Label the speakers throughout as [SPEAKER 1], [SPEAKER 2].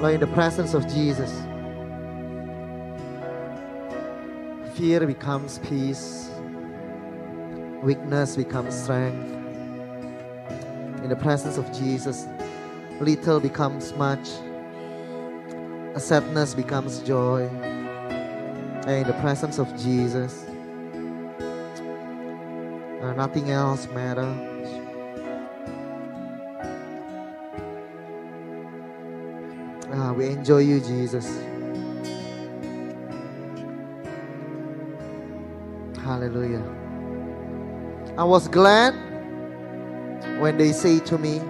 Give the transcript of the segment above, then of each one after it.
[SPEAKER 1] Lord, in the presence of Jesus, fear becomes peace, weakness becomes strength. In the presence of Jesus, little becomes much, sadness becomes joy. And in the presence of Jesus, uh, nothing else matters. Ah, we enjoy you, Jesus. Hallelujah. I was glad when they say to me,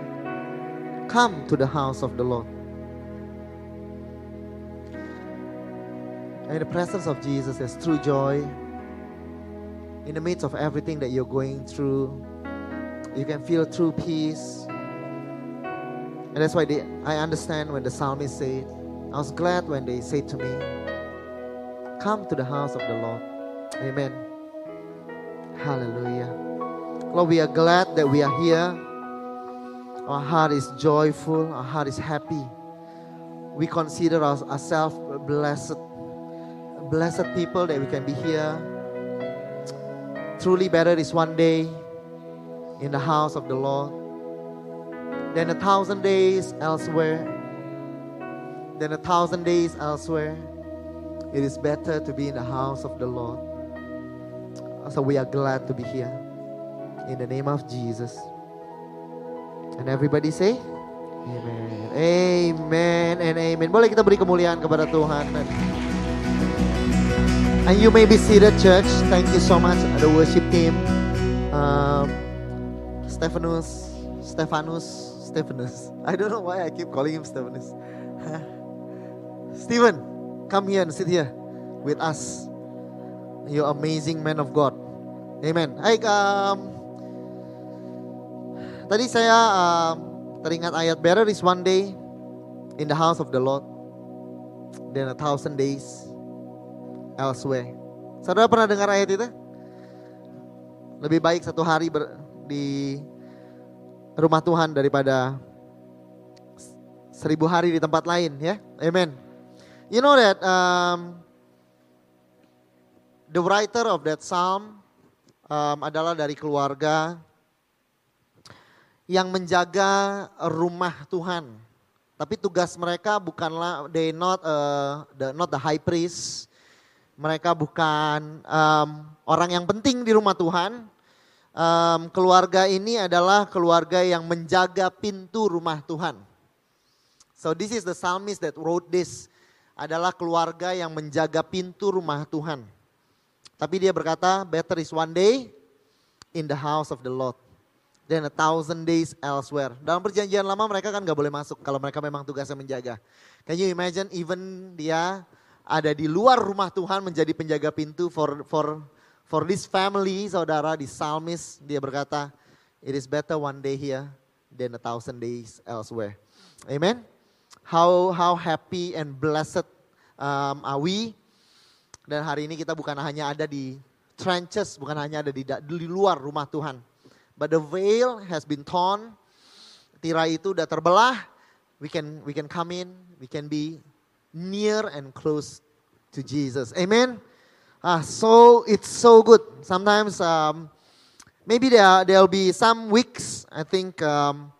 [SPEAKER 1] Come to the house of the Lord. In the presence of Jesus, there's true joy. In the midst of everything that you're going through, you can feel true peace. And that's why they, I understand when the psalmist said, I was glad when they said to me, Come to the house of the Lord. Amen. Hallelujah. Lord, we are glad that we are here. Our heart is joyful, our heart is happy. We consider our- ourselves blessed, blessed people that we can be here. Truly better is one day in the house of the Lord than a thousand days elsewhere. Than a thousand days elsewhere. It is better to be in the house of the Lord. So we are glad to be here. In the name of Jesus. And everybody say, Amen. Amen and amen. Boleh kita beri kemuliaan kepada Tuhan. And you may be seated, church. Thank you so much, the worship team. Um, Stephanus, Stephanus, Stephanus. I don't know why I keep calling him Stephanus. Stephen, come here and sit here with us. You amazing man of God. Amen. Hai, um, tadi saya um, teringat ayat better is one day in the house of the Lord than a thousand days elsewhere. Saudara pernah dengar ayat itu? Lebih baik satu hari ber- di rumah Tuhan daripada seribu hari di tempat lain ya. Amen. You know that um, the writer of that psalm um, adalah dari keluarga yang menjaga rumah Tuhan. Tapi tugas mereka bukanlah they not uh, the not the high priest. Mereka bukan um, orang yang penting di rumah Tuhan. Um, keluarga ini adalah keluarga yang menjaga pintu rumah Tuhan. So this is the psalmist that wrote this adalah keluarga yang menjaga pintu rumah Tuhan. Tapi dia berkata, better is one day in the house of the Lord than a thousand days elsewhere. Dalam perjanjian lama mereka kan gak boleh masuk kalau mereka memang tugasnya menjaga. Can you imagine even dia ada di luar rumah Tuhan menjadi penjaga pintu for for for this family, saudara di psalmist dia berkata, it is better one day here than a thousand days elsewhere. Amen. How how happy and blessed um, are we? Dan hari ini kita bukan hanya ada di trenches, bukan hanya ada di, di luar rumah Tuhan. But the veil has been torn. Tirai itu udah terbelah. We can we can come in, we can be near and close to Jesus. Amen. Ah, so it's so good. Sometimes um, maybe there there'll be some weeks I think um,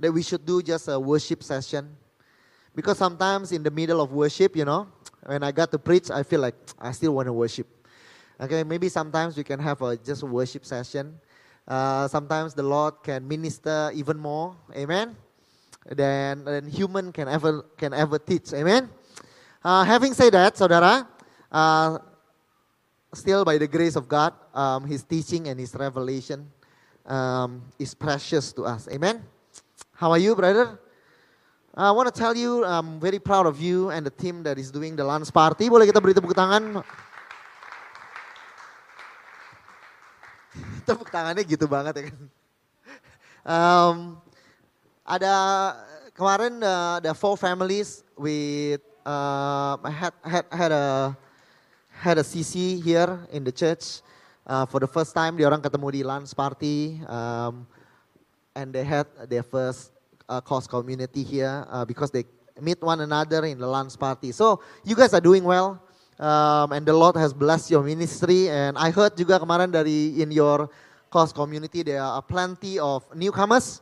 [SPEAKER 1] that we should do just a worship session. Because sometimes in the middle of worship, you know, when I got to preach, I feel like I still want to worship. Okay, maybe sometimes we can have a just a worship session. Uh, sometimes the Lord can minister even more, amen. Than, than human can ever can ever teach, amen. Uh, having said that, saudara, uh, still by the grace of God, um, His teaching and His revelation um, is precious to us, amen. How are you, brother? I want to tell you, I'm very proud of you and the team that is doing the lunch party. Boleh kita beri tepuk tangan? tepuk tangannya gitu banget ya kan. Um, ada kemarin uh, ada four families with uh, had had had a had a CC here in the church uh, for the first time. Orang ketemu di lunch party, um, and they had their first uh, community here uh, because they meet one another in the lunch party. So you guys are doing well. Um, and the Lord has blessed your ministry. And I heard juga kemarin dari in your cause community there are plenty of newcomers,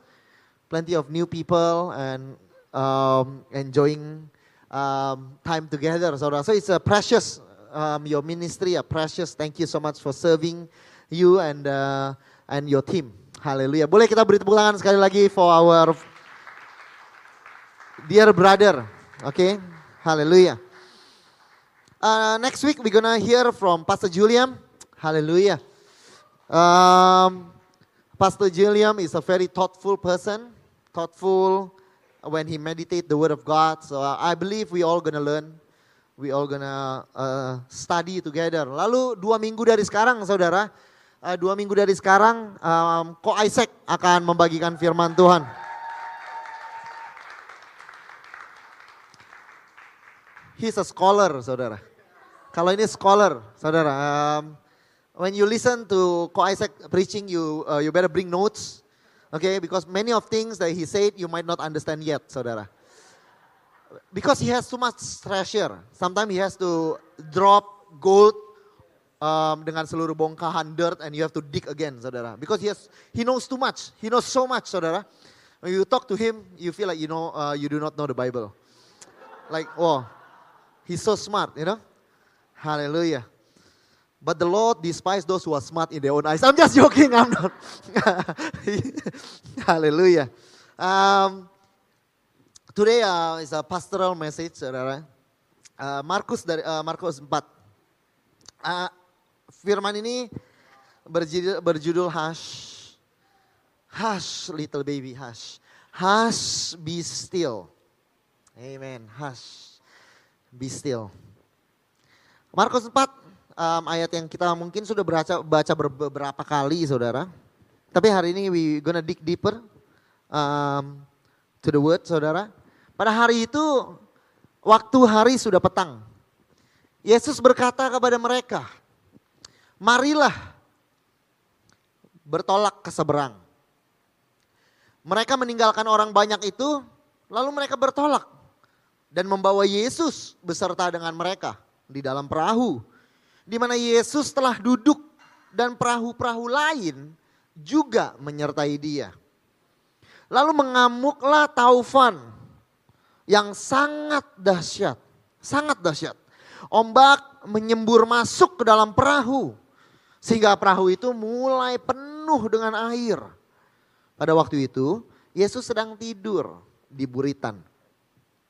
[SPEAKER 1] plenty of new people, and um, enjoying um, time together. So, so it's a precious um, your ministry, a precious. Thank you so much for serving you and uh, and your team. Haleluya. Boleh kita beri tepuk tangan sekali lagi for our dear brother. Okay. Hallelujah. Uh, next week we're gonna hear from Pastor Julian. Hallelujah. Um, Pastor Julian is a very thoughtful person, thoughtful when he meditate the word of God. So uh, I believe we all gonna learn. We all gonna uh, study together. Lalu dua minggu dari sekarang, saudara, uh, dua minggu dari sekarang, um, Ko Isaac akan membagikan firman Tuhan. He's a scholar, saudara. Kalau ini scholar, saudara. Um, when you listen to Ko Isaac preaching, you uh, you better bring notes, okay? Because many of things that he said you might not understand yet, saudara. Because he has too much treasure. Sometimes he has to drop gold um, dengan seluruh bongkahan dirt, and you have to dig again, saudara. Because he has he knows too much. He knows so much, saudara. When you talk to him, you feel like you know uh, you do not know the Bible. Like, oh, he's so smart, you know. Hallelujah. But the Lord despises those who are smart in their own eyes. I'm just joking, I'm not. Hallelujah. Um, today uh, is a pastoral message, saudara. Uh, Markus dari uh, Markus 4. Uh, firman ini berjudul, berjudul Hush. Hush, little baby, hush. Hush, be still. Amen. Hush, be still. Markus 4 um, ayat yang kita mungkin sudah baca, baca beberapa kali saudara. Tapi hari ini we gonna dig deeper um, to the word saudara. Pada hari itu waktu hari sudah petang. Yesus berkata kepada mereka, marilah bertolak ke seberang. Mereka meninggalkan orang banyak itu, lalu mereka bertolak dan membawa Yesus beserta dengan mereka di dalam perahu. Di mana Yesus telah duduk dan perahu-perahu lain juga menyertai dia. Lalu mengamuklah taufan yang sangat dahsyat. Sangat dahsyat. Ombak menyembur masuk ke dalam perahu. Sehingga perahu itu mulai penuh dengan air. Pada waktu itu Yesus sedang tidur di buritan.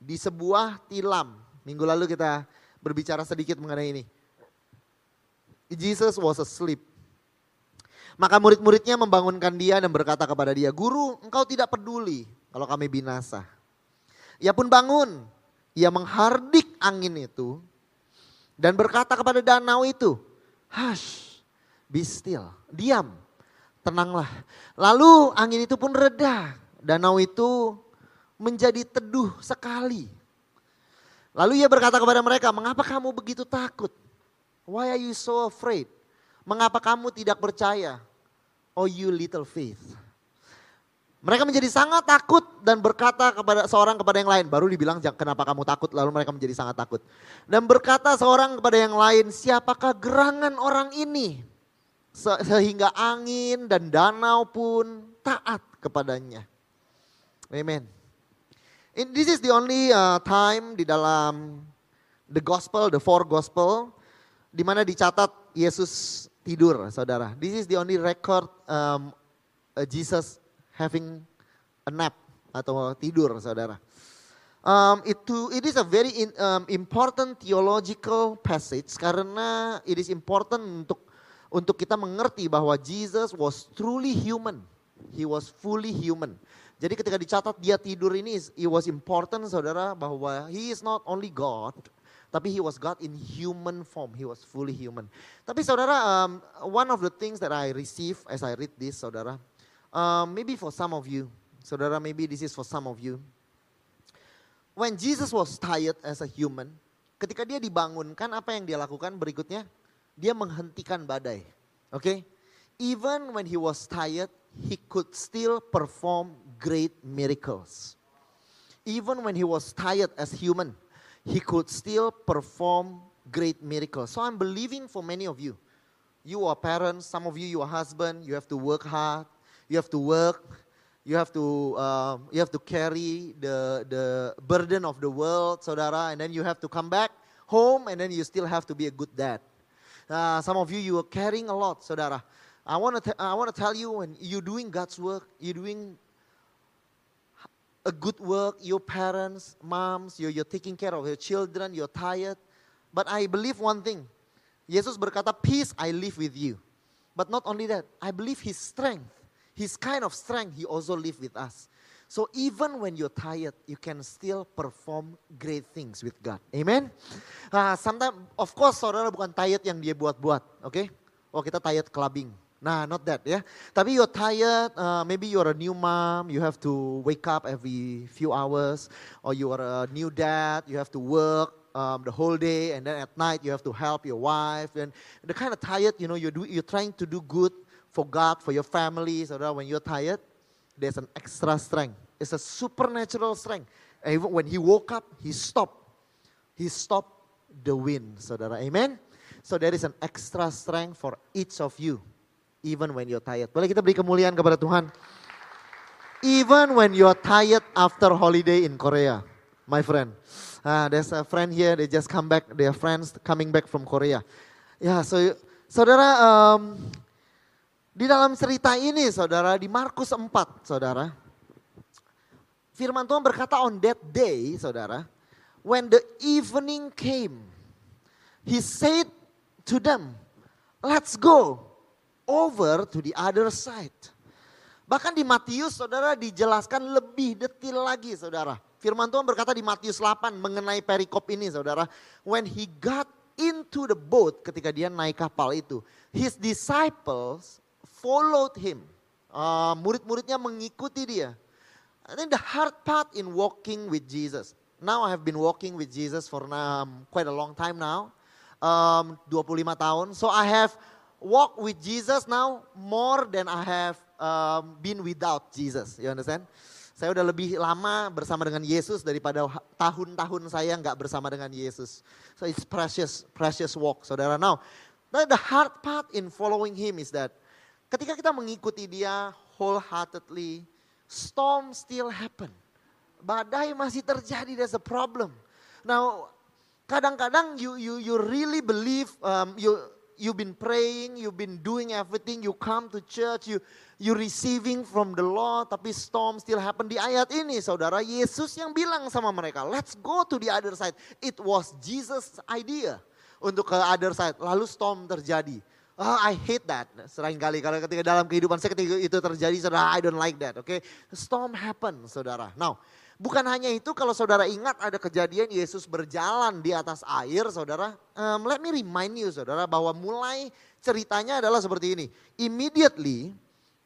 [SPEAKER 1] Di sebuah tilam. Minggu lalu kita berbicara sedikit mengenai ini. Jesus was asleep. Maka murid-muridnya membangunkan dia dan berkata kepada dia, Guru engkau tidak peduli kalau kami binasa. Ia pun bangun, ia menghardik angin itu dan berkata kepada danau itu, Hush, be still, diam, tenanglah. Lalu angin itu pun reda, danau itu menjadi teduh sekali. Lalu ia berkata kepada mereka, mengapa kamu begitu takut? Why are you so afraid? Mengapa kamu tidak percaya? Oh you little faith. Mereka menjadi sangat takut dan berkata kepada seorang kepada yang lain. Baru dibilang kenapa kamu takut lalu mereka menjadi sangat takut. Dan berkata seorang kepada yang lain siapakah gerangan orang ini. Sehingga angin dan danau pun taat kepadanya. Amen. This is the only uh, time di dalam the gospel, the four gospel, di mana dicatat Yesus tidur, saudara. This is the only record um, uh, Jesus having a nap atau tidur, saudara. Um, itu it is a very in, um, important theological passage karena it is important untuk untuk kita mengerti bahwa Jesus was truly human. He was fully human. Jadi ketika dicatat dia tidur ini, it was important saudara bahwa he is not only God, tapi he was God in human form. He was fully human. Tapi saudara, um, one of the things that I receive as I read this, saudara, um, maybe for some of you, saudara, maybe this is for some of you. When Jesus was tired as a human, ketika dia dibangunkan, apa yang dia lakukan berikutnya? Dia menghentikan badai. Oke? Okay? Even when he was tired, he could still perform great miracles. Even when he was tired as human, he could still perform great miracles. So I'm believing for many of you. You are parents, some of you, you are husband, you have to work hard, you have to work, you have to uh, you have to carry the the burden of the world, saudara, and then you have to come back home, and then you still have to be a good dad. Uh, some of you, you are carrying a lot, saudara. I want to I want to tell you when you're doing God's work, you're doing a good work, your parents, moms, you're, you're taking care of your children, you're tired. But I believe one thing. Yesus berkata, peace I live with you. But not only that, I believe his strength, his kind of strength, he also live with us. So even when you're tired, you can still perform great things with God. Amen. Uh, sometimes, of course, saudara bukan tired yang dia buat-buat, oke? Okay? Oh kita tired clubbing, Nah, not that ya. Tapi you're tired, uh, maybe you're a new mom, you have to wake up every few hours, or you are a new dad, you have to work um, the whole day, and then at night you have to help your wife, and the kind of tired, you know, you're, do, you're trying to do good for God, for your family, that when you're tired, there's an extra strength. It's a supernatural strength. And even when he woke up, he stopped. He stopped the wind, saudara. Amen? So there is an extra strength for each of you even when you're tired. Boleh kita beri kemuliaan kepada Tuhan? Even when you're tired after holiday in Korea, my friend. Uh, there's a friend here, they just come back, they are friends coming back from Korea. Ya, yeah, so saudara, um, di dalam cerita ini saudara, di Markus 4 saudara, firman Tuhan berkata on that day saudara, when the evening came, he said to them, let's go over to the other side. Bahkan di Matius saudara dijelaskan lebih detail lagi saudara. Firman Tuhan berkata di Matius 8 mengenai perikop ini saudara. When he got into the boat ketika dia naik kapal itu. His disciples followed him. Uh, murid-muridnya mengikuti dia. And then the hard part in walking with Jesus. Now I have been walking with Jesus for um, quite a long time now. Um, 25 tahun. So I have walk with Jesus now more than I have um, been without Jesus. You understand? Saya udah lebih lama bersama dengan Yesus daripada tahun-tahun saya nggak bersama dengan Yesus. So it's precious, precious walk, saudara. Now, the hard part in following Him is that ketika kita mengikuti Dia wholeheartedly, storm still happen. Badai masih terjadi, there's a problem. Now, kadang-kadang you you you really believe um, you you've been praying, you've been doing everything, you come to church, you you receiving from the Lord, tapi storm still happen. Di ayat ini saudara, Yesus yang bilang sama mereka, let's go to the other side. It was Jesus' idea untuk ke other side. Lalu storm terjadi. Oh, I hate that. Sering kali kalau ketika dalam kehidupan saya ketika itu terjadi, saudara, I don't like that. Oke, okay? storm happen, saudara. Now, Bukan hanya itu kalau saudara ingat ada kejadian Yesus berjalan di atas air saudara. Um, let me remind you saudara bahwa mulai ceritanya adalah seperti ini. Immediately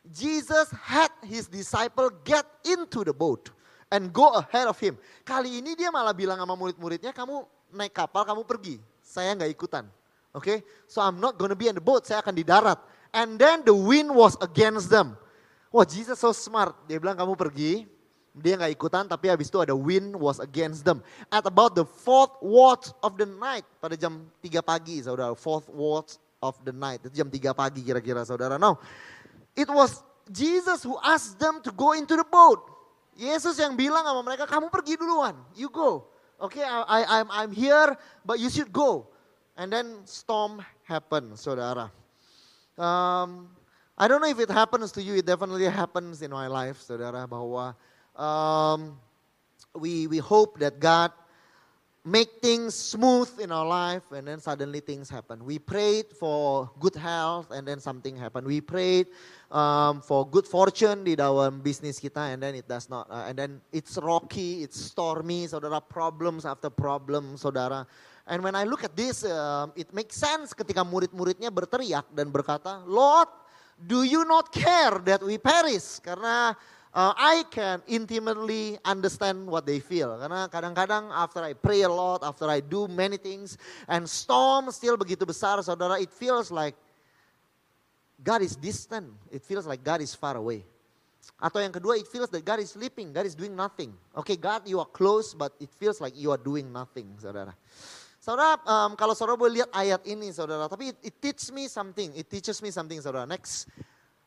[SPEAKER 1] Jesus had his disciple get into the boat and go ahead of him. Kali ini dia malah bilang sama murid-muridnya kamu naik kapal kamu pergi. Saya nggak ikutan. Okay? so I'm not gonna be in the boat. Saya akan di darat. And then the wind was against them. Wah Jesus so smart. Dia bilang kamu pergi, dia nggak ikutan tapi habis itu ada wind was against them. At about the fourth watch of the night. Pada jam 3 pagi saudara. Fourth watch of the night. Itu jam 3 pagi kira-kira saudara. Now it was Jesus who asked them to go into the boat. Yesus yang bilang sama mereka kamu pergi duluan. You go. Okay, I, I, I'm, I'm here but you should go. And then storm happened saudara. Um, I don't know if it happens to you, it definitely happens in my life, saudara, bahwa um, we, we hope that God make things smooth in our life and then suddenly things happen. We prayed for good health and then something happened. We prayed um, for good fortune di dalam bisnis kita and then it does not. Uh, and then it's rocky, it's stormy, saudara, problems after problems, saudara. And when I look at this, um, it makes sense ketika murid-muridnya berteriak dan berkata, Lord, do you not care that we perish? Karena uh, I can intimately understand what they feel. Karena kadang-kadang after I pray a lot, after I do many things, and storm still begitu besar, saudara, it feels like God is distant. It feels like God is far away. Atau yang kedua, it feels that God is sleeping, God is doing nothing. Okay, God, you are close, but it feels like you are doing nothing, saudara. Saudara, um, kalau saudara boleh lihat ayat ini, saudara, tapi it, it teaches me something. It teaches me something, saudara. Next,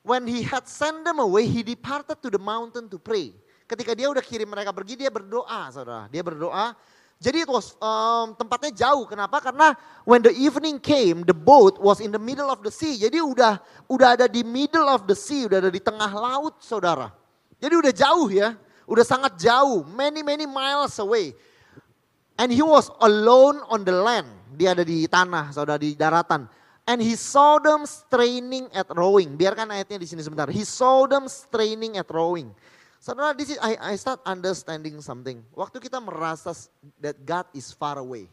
[SPEAKER 1] when he had sent them away, he departed to the mountain to pray. Ketika dia udah kirim mereka pergi, dia berdoa, saudara. Dia berdoa. Jadi itu um, tempatnya jauh. Kenapa? Karena when the evening came, the boat was in the middle of the sea. Jadi udah udah ada di middle of the sea, udah ada di tengah laut, saudara. Jadi udah jauh ya, udah sangat jauh, many many miles away. And he was alone on the land. Dia ada di tanah, saudara di daratan. And he saw them straining at rowing. Biarkan ayatnya di sini sebentar. He saw them straining at rowing. Saudara, this is, I, I start understanding something. Waktu kita merasa that God is far away.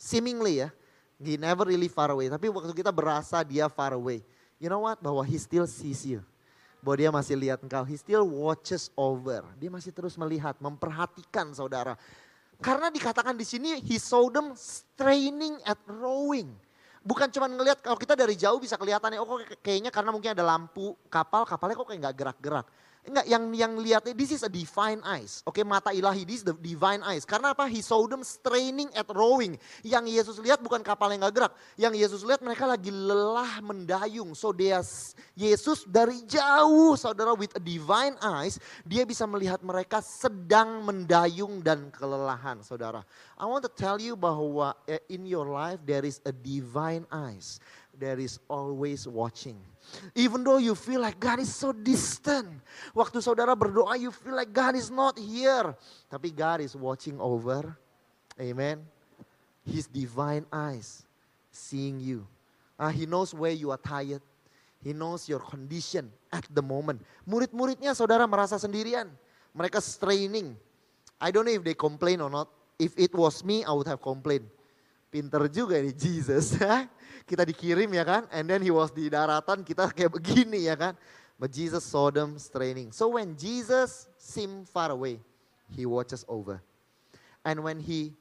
[SPEAKER 1] Seemingly ya. He never really far away. Tapi waktu kita berasa dia far away. You know what? Bahwa he still sees you. Bahwa dia masih lihat engkau. He still watches over. Dia masih terus melihat, memperhatikan saudara. Karena dikatakan di sini, he saw them straining at rowing bukan cuma ngelihat kalau kita dari jauh bisa kelihatan ya, oh kok kayaknya karena mungkin ada lampu kapal, kapalnya kok kayak nggak gerak-gerak. Enggak, yang yang lihatnya this is a divine eyes. Oke, okay, mata ilahi this is the divine eyes. Karena apa? He saw them straining at rowing. Yang Yesus lihat bukan kapal yang gak gerak. Yang Yesus lihat mereka lagi lelah mendayung. So dia Yesus dari jauh, saudara with a divine eyes, dia bisa melihat mereka sedang mendayung dan kelelahan, saudara. I want to tell you bahwa eh, in your life there is a divine eyes. There is always watching. Even though you feel like God is so distant. Waktu saudara berdoa you feel like God is not here. Tapi God is watching over. Amen. His divine eyes seeing you. Uh, he knows where you are tired. He knows your condition at the moment. Murid-muridnya saudara merasa sendirian. Mereka straining. I don't know if they complain or not. If it was me, I would have complained. Pinter juga ini Jesus. kita dikirim ya kan. And then he was di daratan kita kayak begini ya kan. But Jesus saw them straining. So when Jesus seemed far away, he watches over. And when he,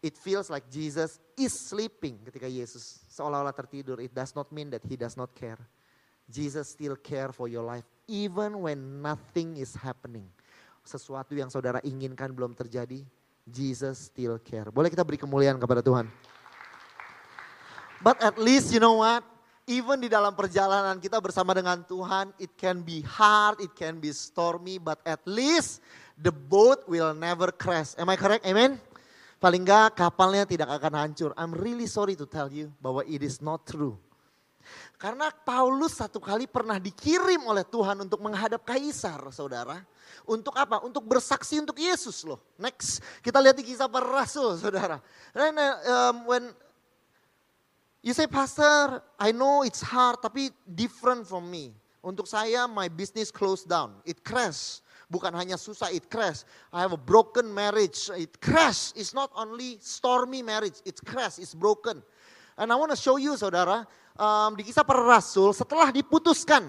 [SPEAKER 1] it feels like Jesus is sleeping ketika Yesus seolah-olah tertidur. It does not mean that he does not care. Jesus still care for your life even when nothing is happening. Sesuatu yang saudara inginkan belum terjadi, Jesus still care. Boleh kita beri kemuliaan kepada Tuhan. But at least you know what? Even di dalam perjalanan kita bersama dengan Tuhan, it can be hard, it can be stormy, but at least the boat will never crash. Am I correct? Amen? Paling enggak kapalnya tidak akan hancur. I'm really sorry to tell you bahwa it is not true. Karena Paulus satu kali pernah dikirim oleh Tuhan untuk menghadap kaisar, saudara. Untuk apa? Untuk bersaksi untuk Yesus loh. Next, kita lihat di kisah para rasul, saudara. And, um, when You say, Pastor, I know it's hard, tapi different from me. Untuk saya, my business closed down. It crash. Bukan hanya susah, it crash. I have a broken marriage. It crash. It's not only stormy marriage. It's crash. It's broken. And I want to show you, saudara, um, di kisah para rasul, setelah diputuskan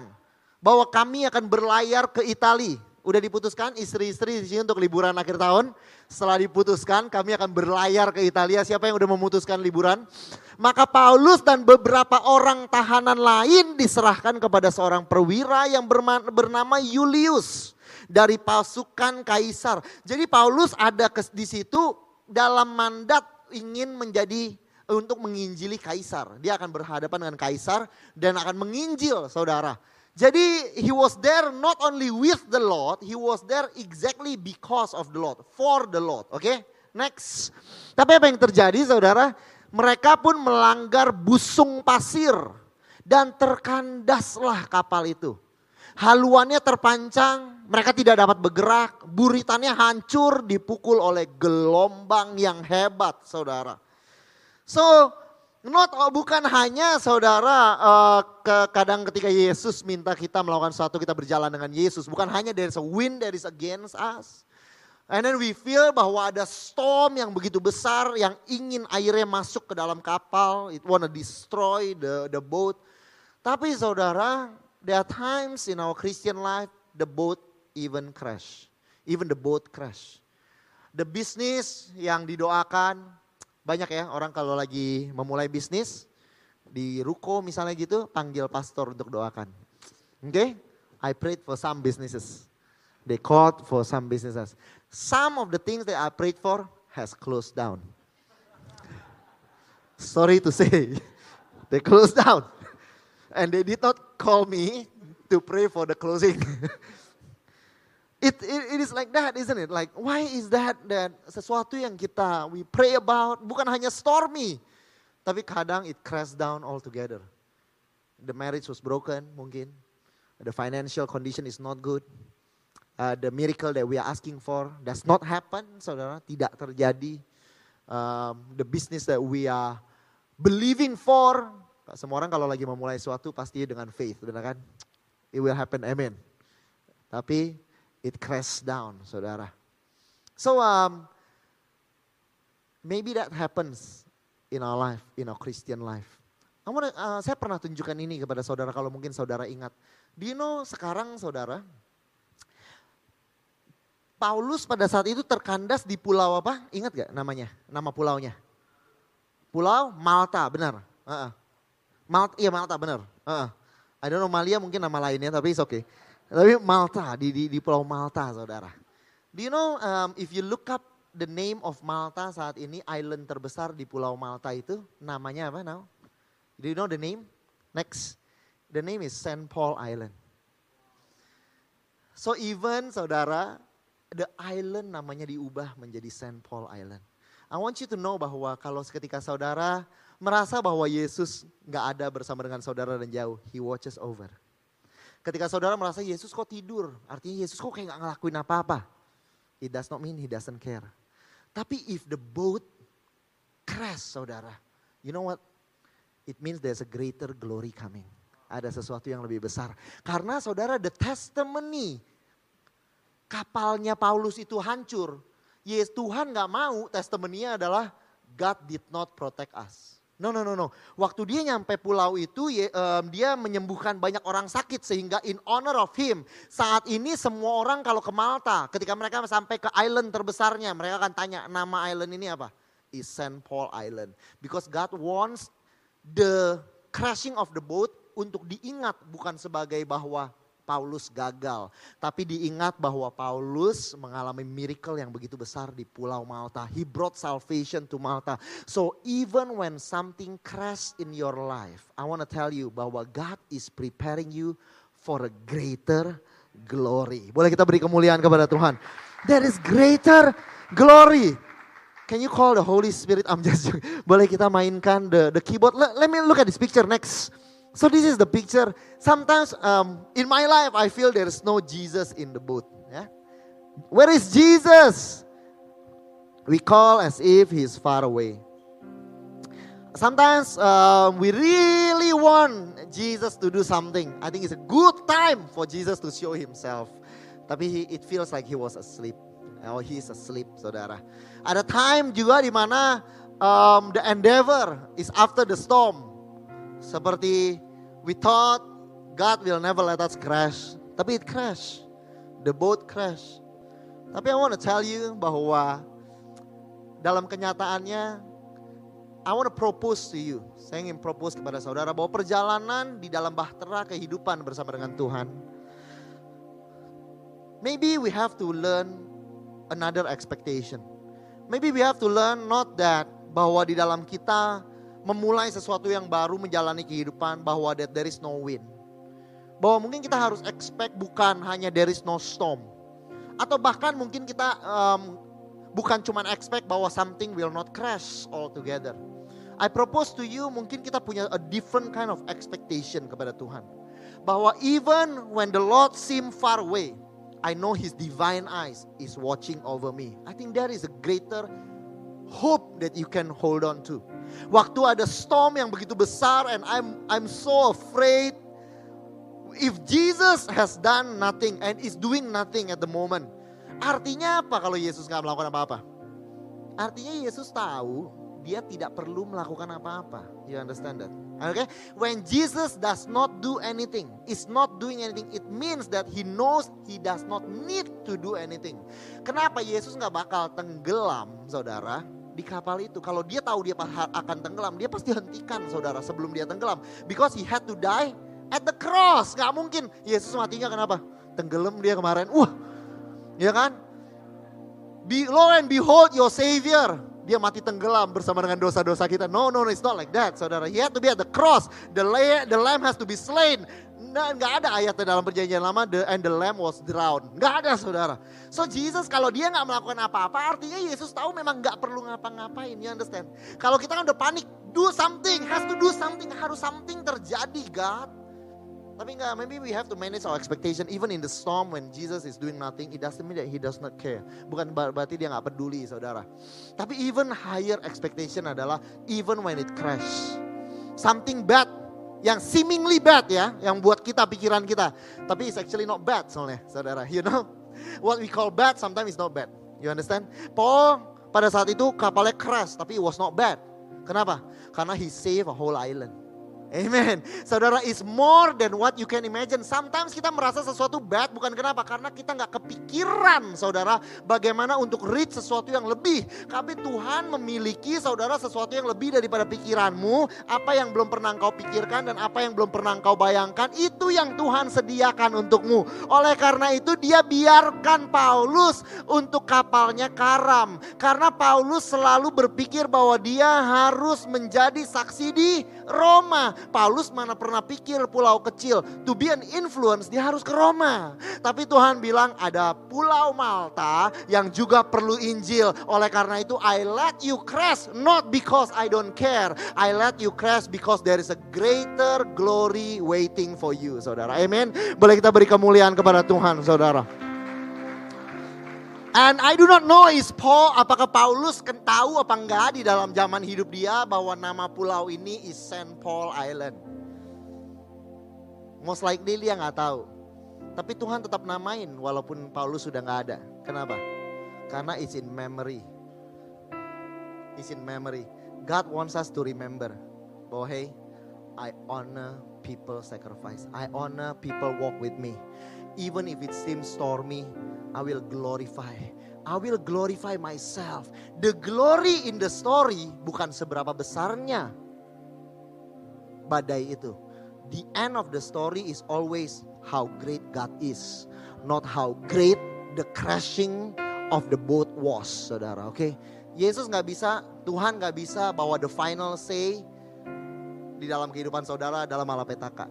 [SPEAKER 1] bahwa kami akan berlayar ke Italia. Udah diputuskan istri-istri di sini untuk liburan akhir tahun. Setelah diputuskan kami akan berlayar ke Italia. Siapa yang udah memutuskan liburan? Maka Paulus dan beberapa orang tahanan lain diserahkan kepada seorang perwira yang bernama Julius dari pasukan kaisar. Jadi Paulus ada di situ dalam mandat ingin menjadi untuk menginjili kaisar. Dia akan berhadapan dengan kaisar dan akan menginjil saudara. Jadi he was there not only with the Lord, he was there exactly because of the Lord, for the Lord. Oke, okay? next. Tapi apa yang terjadi saudara? mereka pun melanggar busung pasir dan terkandaslah kapal itu. haluannya terpancang, mereka tidak dapat bergerak, buritannya hancur dipukul oleh gelombang yang hebat, saudara. So, not bukan hanya saudara uh, ke, kadang ketika Yesus minta kita melakukan sesuatu kita berjalan dengan Yesus, bukan hanya there is a wind that is against us. And then we feel bahwa ada storm yang begitu besar yang ingin airnya masuk ke dalam kapal, it wanna destroy the the boat. Tapi saudara, there are times in our Christian life the boat even crash. Even the boat crash. The business yang didoakan, banyak ya orang kalau lagi memulai bisnis, di ruko misalnya gitu, panggil pastor untuk doakan. Oke, okay? I prayed for some businesses. They called for some businesses. Some of the things that I prayed for has closed down. Sorry to say, they closed down. And they did not call me to pray for the closing. it, it, it is like that, isn't it? Like, why is that that sesuatu yang kita we pray about bukan hanya stormy, tapi kadang it crashed down altogether. The marriage was broken, mungkin. The financial condition is not good uh, the miracle that we are asking for does not happen, saudara, tidak terjadi. Um, the business that we are believing for, semua orang kalau lagi memulai sesuatu pasti dengan faith, benar kan? It will happen, amen. Tapi it crash down, saudara. So um, maybe that happens in our life, in our Christian life. Wanna, uh, saya pernah tunjukkan ini kepada saudara kalau mungkin saudara ingat. Do you know sekarang saudara, Paulus pada saat itu terkandas di pulau apa? Ingat gak namanya? Nama pulaunya? Pulau Malta, benar. Uh -uh. Malta, iya Malta, benar. Uh -uh. I don't know Malia mungkin nama lainnya, tapi it's okay. Tapi Malta, di, di, di pulau Malta saudara. Do you know um, if you look up the name of Malta saat ini, island terbesar di pulau Malta itu, namanya apa now? Do you know the name? Next. The name is St. Paul Island. So even saudara, the island namanya diubah menjadi Saint Paul Island. I want you to know bahwa kalau ketika saudara merasa bahwa Yesus nggak ada bersama dengan saudara dan jauh, He watches over. Ketika saudara merasa Yesus kok tidur, artinya Yesus kok kayak nggak ngelakuin apa-apa. It does not mean He doesn't care. Tapi if the boat crash saudara, you know what? It means there's a greater glory coming. Ada sesuatu yang lebih besar. Karena saudara the testimony kapalnya Paulus itu hancur. Yes, Tuhan gak mau testimoninya adalah God did not protect us. No, no, no, no. Waktu dia nyampe pulau itu, dia menyembuhkan banyak orang sakit sehingga in honor of him. Saat ini semua orang kalau ke Malta, ketika mereka sampai ke island terbesarnya, mereka akan tanya nama island ini apa? Is Saint Paul Island. Because God wants the crashing of the boat untuk diingat bukan sebagai bahwa Paulus gagal. Tapi diingat bahwa Paulus mengalami miracle yang begitu besar di pulau Malta. He brought salvation to Malta. So even when something crash in your life, I want to tell you bahwa God is preparing you for a greater glory. Boleh kita beri kemuliaan kepada Tuhan. There is greater glory. Can you call the Holy Spirit? I'm just Boleh kita mainkan the the keyboard. Let, let me look at this picture next. So this is the picture. Sometimes um, in my life I feel there is no Jesus in the boat. Yeah? Where is Jesus? We call as if he's far away. Sometimes um, we really want Jesus to do something. I think it's a good time for Jesus to show himself. Tapi he, it feels like he was asleep. Oh, he's asleep, saudara. Ada time juga di mana um, the endeavor is after the storm. Seperti we thought God will never let us crash, tapi it crash. The boat crash. Tapi I want to tell you bahwa dalam kenyataannya I want to propose to you. Saya ingin propose kepada saudara bahwa perjalanan di dalam bahtera kehidupan bersama dengan Tuhan. Maybe we have to learn another expectation. Maybe we have to learn not that bahwa di dalam kita memulai sesuatu yang baru menjalani kehidupan bahwa there is no wind. Bahwa mungkin kita harus expect bukan hanya there is no storm. Atau bahkan mungkin kita um, bukan cuma expect bahwa something will not crash altogether. I propose to you mungkin kita punya a different kind of expectation kepada Tuhan. bahwa even when the Lord seem far away, I know his divine eyes is watching over me. I think there is a greater hope that you can hold on to. Waktu ada storm yang begitu besar and I'm I'm so afraid if Jesus has done nothing and is doing nothing at the moment. Artinya apa kalau Yesus nggak melakukan apa-apa? Artinya Yesus tahu dia tidak perlu melakukan apa-apa. You understand that? Okay? When Jesus does not do anything, is not doing anything, it means that he knows he does not need to do anything. Kenapa Yesus nggak bakal tenggelam, saudara? Di kapal itu, kalau dia tahu dia akan tenggelam, dia pasti hentikan saudara sebelum dia tenggelam. Because he had to die at the cross. Gak mungkin Yesus matinya kenapa? Tenggelam dia kemarin. Wah, ya kan? Be, lo and behold your savior dia mati tenggelam bersama dengan dosa-dosa kita. No, no, no, it's not like that, saudara. He had to be at the cross. The, lamb, the lamb has to be slain. Nah, nggak ada ayatnya dalam perjanjian lama, the, and the lamb was drowned. Nggak ada, saudara. So Jesus kalau dia nggak melakukan apa-apa, artinya Yesus tahu memang nggak perlu ngapa-ngapain. You understand? Kalau kita kan udah panik, do something, has to do something, harus something terjadi, God. Tapi enggak, maybe we have to manage our expectation even in the storm when Jesus is doing nothing. It doesn't mean that he does not care. Bukan berarti dia nggak peduli, saudara. Tapi even higher expectation adalah even when it crash. Something bad yang seemingly bad ya, yang buat kita pikiran kita. Tapi it's actually not bad soalnya, saudara. You know, what we call bad sometimes is not bad. You understand? Paul pada saat itu kapalnya crash, tapi it was not bad. Kenapa? Karena he saved a whole island. Amen. Saudara is more than what you can imagine. Sometimes kita merasa sesuatu bad bukan kenapa? Karena kita nggak kepikiran saudara bagaimana untuk reach sesuatu yang lebih. Tapi Tuhan memiliki saudara sesuatu yang lebih daripada pikiranmu. Apa yang belum pernah engkau pikirkan dan apa yang belum pernah engkau bayangkan. Itu yang Tuhan sediakan untukmu. Oleh karena itu dia biarkan Paulus untuk kapalnya karam. Karena Paulus selalu berpikir bahwa dia harus menjadi saksi di Roma. Paulus mana pernah pikir pulau kecil. To be an influence dia harus ke Roma. Tapi Tuhan bilang ada pulau Malta yang juga perlu Injil. Oleh karena itu I let you crash not because I don't care. I let you crash because there is a greater glory waiting for you saudara. Amen. Boleh kita beri kemuliaan kepada Tuhan saudara. And I do not know is Paul, apakah Paulus kan tahu apa enggak di dalam zaman hidup dia bahwa nama pulau ini is Saint Paul Island. Most likely dia nggak tahu. Tapi Tuhan tetap namain walaupun Paulus sudah nggak ada. Kenapa? Karena it's in memory. It's in memory. God wants us to remember bahwa hey, I honor people sacrifice. I honor people walk with me. Even if it seems stormy, I will glorify. I will glorify myself. The glory in the story bukan seberapa besarnya badai itu. The end of the story is always how great God is, not how great the crashing of the boat was, saudara. Oke, okay? Yesus nggak bisa, Tuhan nggak bisa bawa the final say di dalam kehidupan saudara dalam malapetaka.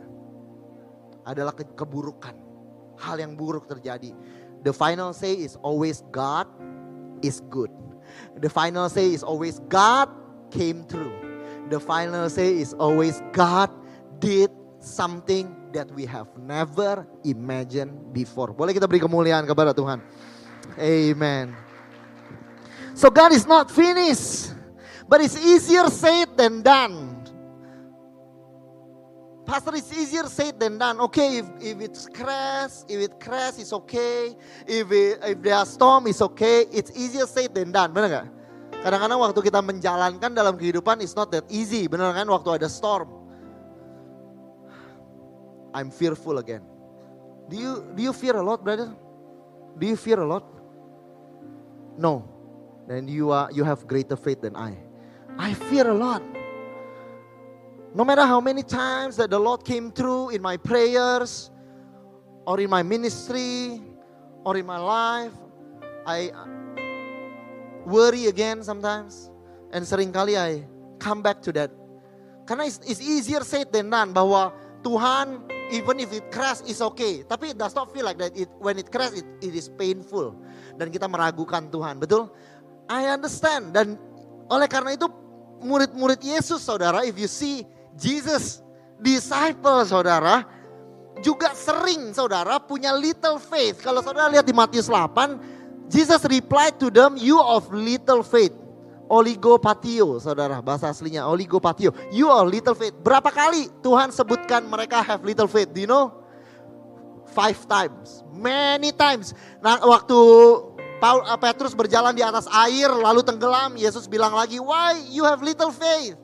[SPEAKER 1] Adalah ke keburukan, hal yang buruk terjadi. The final say is always God is good. The final say is always God came through. The final say is always God did something that we have never imagined before. Boleh kita beri kemuliaan kepada Tuhan. Amen. So God is not finished. But it's easier said than done. Pastor, it's easier said than done. Okay, if, if it's crash, if it crash, it's okay. If it, if there are storm, it's okay. It's easier said than done. Benar nggak? Kadang-kadang waktu kita menjalankan dalam kehidupan, it's not that easy. Benar kan? Waktu ada storm, I'm fearful again. Do you do you fear a lot, brother? Do you fear a lot? No. Then you are you have greater faith than I. I fear a lot. No matter how many times that the Lord came through in my prayers or in my ministry or in my life, I worry again sometimes. And sering kali I come back to that. Karena it's, it's easier said than done bahwa Tuhan even if it crash is okay. Tapi it does not feel like that. It, when it crash it, it is painful. Dan kita meragukan Tuhan. Betul? I understand. Dan oleh karena itu murid-murid Yesus saudara if you see Jesus disciple saudara. juga sering saudara punya little faith. Kalau saudara lihat di Matius 8, Jesus replied to them, you of little faith. Oligopatio, saudara, bahasa aslinya oligopatio. You are little faith. Berapa kali Tuhan sebutkan mereka have little faith? Do you know? Five times, many times. Nah, waktu Paul, uh, Petrus berjalan di atas air lalu tenggelam, Yesus bilang lagi, why you have little faith?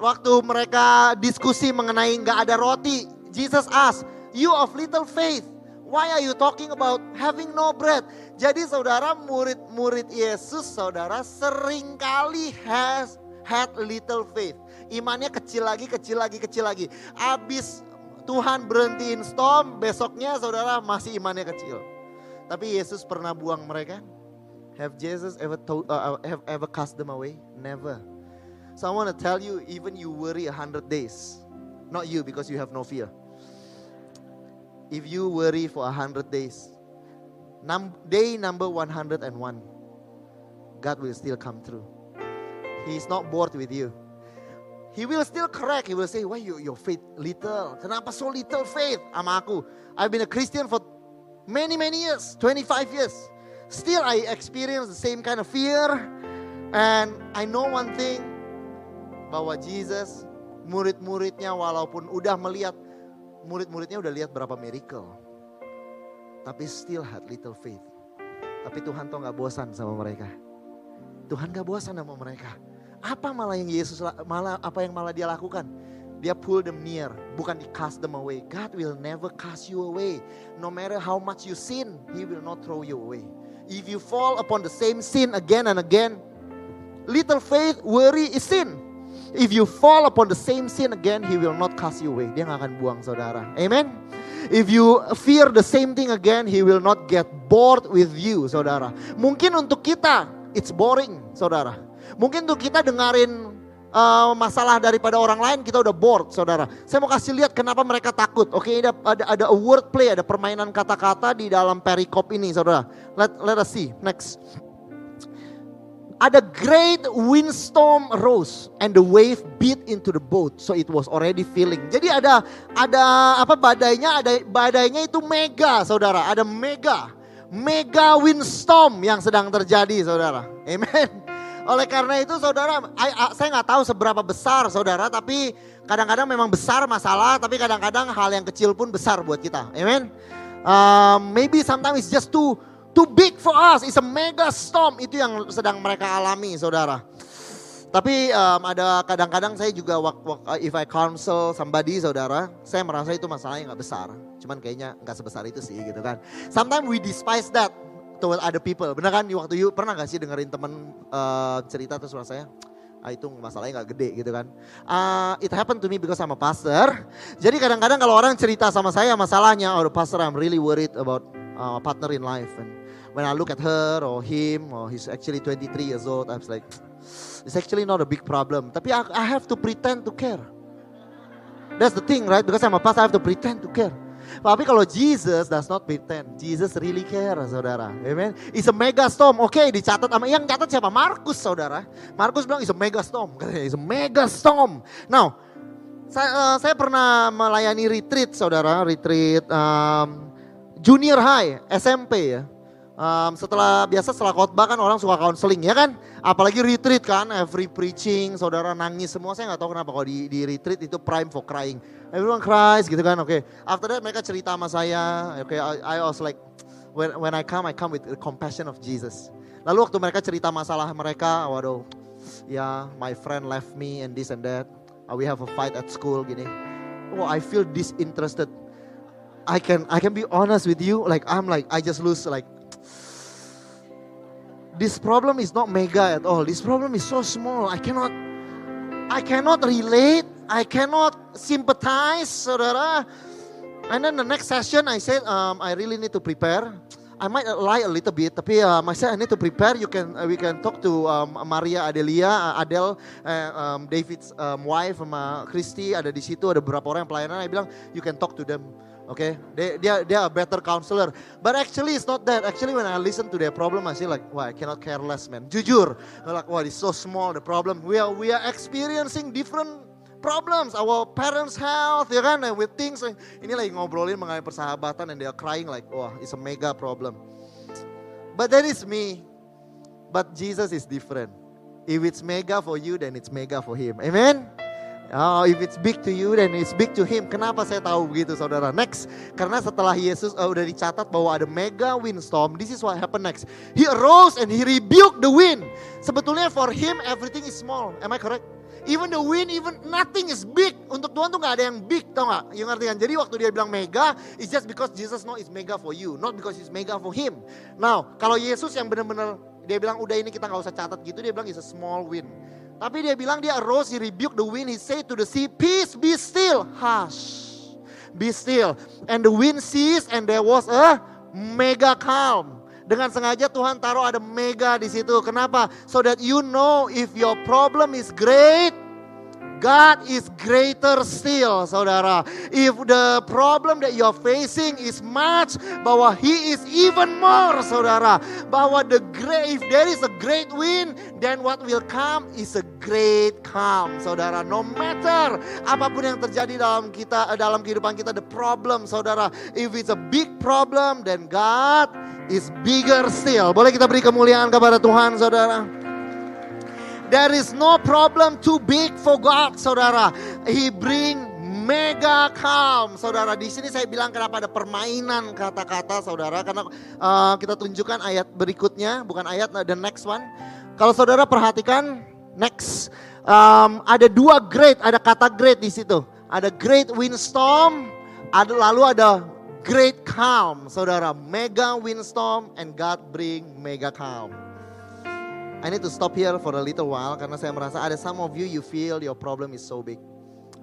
[SPEAKER 1] Waktu mereka diskusi mengenai nggak ada roti, Jesus ask, you of little faith, why are you talking about having no bread? Jadi saudara murid-murid Yesus saudara sering kali has had little faith. Imannya kecil lagi, kecil lagi, kecil lagi. Abis Tuhan berhentiin storm, besoknya saudara masih imannya kecil. Tapi Yesus pernah buang mereka? Have Jesus ever told, uh, uh, have ever cast them away? Never. So I want to tell you, even you worry a hundred days, not you because you have no fear. If you worry for a hundred days, num- day number 101, God will still come through. He is not bored with you. He will still correct. He will say, why you, your faith little? Kenapa so little faith sama aku? I've been a Christian for many, many years, 25 years. Still, I experience the same kind of fear. And I know one thing, bahwa Jesus, murid-muridnya walaupun udah melihat, murid-muridnya udah lihat berapa miracle. Tapi still had little faith. Tapi Tuhan tuh gak bosan sama mereka. Tuhan gak bosan sama mereka. Apa malah yang Yesus malah apa yang malah dia lakukan? Dia pull them near, bukan di cast them away. God will never cast you away. No matter how much you sin, He will not throw you away. If you fall upon the same sin again and again, little faith, worry is sin. If you fall upon the same sin again, He will not cast you away. Dia nggak akan buang saudara. Amen. If you fear the same thing again, He will not get bored with you, saudara. Mungkin untuk kita, it's boring, saudara. Mungkin untuk kita dengerin uh, masalah daripada orang lain kita udah bored saudara. Saya mau kasih lihat kenapa mereka takut. Oke, okay, ada ada ada word play, ada permainan kata-kata di dalam perikop ini saudara. Let let us see. Next. Ada great windstorm arose and the wave beat into the boat so it was already filling. Jadi ada ada apa badainya ada badainya itu mega saudara, ada mega mega windstorm yang sedang terjadi saudara. Amen. Oleh karena itu saudara, saya nggak tahu seberapa besar saudara, tapi kadang-kadang memang besar masalah, tapi kadang-kadang hal yang kecil pun besar buat kita. Amen. Um, maybe sometimes it's just too too big for us. It's a mega storm. Itu yang sedang mereka alami, saudara. Tapi um, ada kadang-kadang saya juga if I counsel somebody saudara, saya merasa itu masalahnya nggak besar. Cuman kayaknya nggak sebesar itu sih gitu kan. Sometimes we despise that toward other people. Benar kan waktu you pernah gak sih dengerin temen uh, cerita terus rasanya ah itu masalahnya gak gede gitu kan. Uh, it happened to me because I'm a pastor. Jadi kadang-kadang kalau orang cerita sama saya masalahnya, oh pastor I'm really worried about uh, partner in life. And when I look at her or him or he's actually 23 years old, I'm like, it's actually not a big problem. Tapi I, I have to pretend to care. That's the thing, right? Because I'm a pastor, I have to pretend to care. Tapi kalau Jesus does not pretend, Jesus really care, saudara. Amen. It's a mega storm. Oke, okay, dicatat sama yang catat siapa? Markus, saudara. Markus bilang it's a mega storm. It's a mega storm. Now, saya, uh, saya pernah melayani retreat, saudara. Retreat um, junior high, SMP ya. Um, setelah biasa setelah khotbah kan orang suka counseling ya kan, apalagi retreat kan, every preaching, saudara nangis semua. Saya nggak tahu kenapa kalau di, di retreat itu prime for crying. Everyone cries gitu kan, oke. Okay. After that mereka cerita sama saya, oke. Okay, I, I was like, when when I come, I come with the compassion of Jesus. Lalu waktu mereka cerita masalah mereka, waduh, ya yeah, my friend left me and this and that. Uh, we have a fight at school gini. Oh, I feel disinterested. I can I can be honest with you, like I'm like I just lose like this problem is not mega at all. This problem is so small. I cannot I cannot relate. I cannot sympathize, saudara. And then the next session I said um, I really need to prepare. I might lie a little bit, tapi um, I said I need to prepare. You can uh, we can talk to um, Maria Adelia, uh, Adele, uh, um, David's um, wife, sama Christy ada di situ. Ada beberapa orang yang pelayanan. I bilang you can talk to them. Okay, they they they are a better counselor. But actually it's not that. Actually when I listen to their problem, I say like, why I cannot care less, man. Jujur, like, why it's so small the problem. We are we are experiencing different problems, our parents' health, ya kan, with things. Ini lagi ngobrolin mengenai persahabatan and they are crying like, wah, it's a mega problem. But that is me. But Jesus is different. If it's mega for you, then it's mega for him. Amen. Oh, if it's big to you, then it's big to him. Kenapa saya tahu begitu, saudara? Next, karena setelah Yesus uh, udah dicatat bahwa ada mega windstorm, this is what happened next. He arose and he rebuked the wind. Sebetulnya for him everything is small. Am I correct? Even the wind, even nothing is big. Untuk Tuhan tuh nggak ada yang big, tau nggak? Yang ngerti kan? Jadi waktu dia bilang mega, it's just because Jesus know it's mega for you, not because it's mega for him. Now, kalau Yesus yang benar-benar dia bilang udah ini kita nggak usah catat gitu, dia bilang it's a small wind. Tapi dia bilang dia arose, he rebuked the wind, he said to the sea, peace be still, hush, be still. And the wind ceased and there was a mega calm. Dengan sengaja Tuhan taruh ada mega di situ. Kenapa? So that you know if your problem is great, God is greater still, saudara. If the problem that you're facing is much, bahwa He is even more, saudara. Bahwa the great, if there is a great wind, then what will come is a great calm, saudara. No matter apa pun yang terjadi dalam kita, dalam kehidupan kita, the problem, saudara. If it's a big problem, then God is bigger still. Boleh kita beri kemuliaan kepada Tuhan, saudara. There is no problem too big for God, saudara. He bring mega calm, saudara. Di sini saya bilang kenapa ada permainan kata-kata, saudara. Karena uh, kita tunjukkan ayat berikutnya, bukan ayat, the next one. Kalau saudara perhatikan, next um, ada dua great, ada kata great di situ. Ada great windstorm, ada lalu ada great calm, saudara. Mega windstorm and God bring mega calm. I need to stop here for a little while karena saya merasa ada some of you you feel your problem is so big.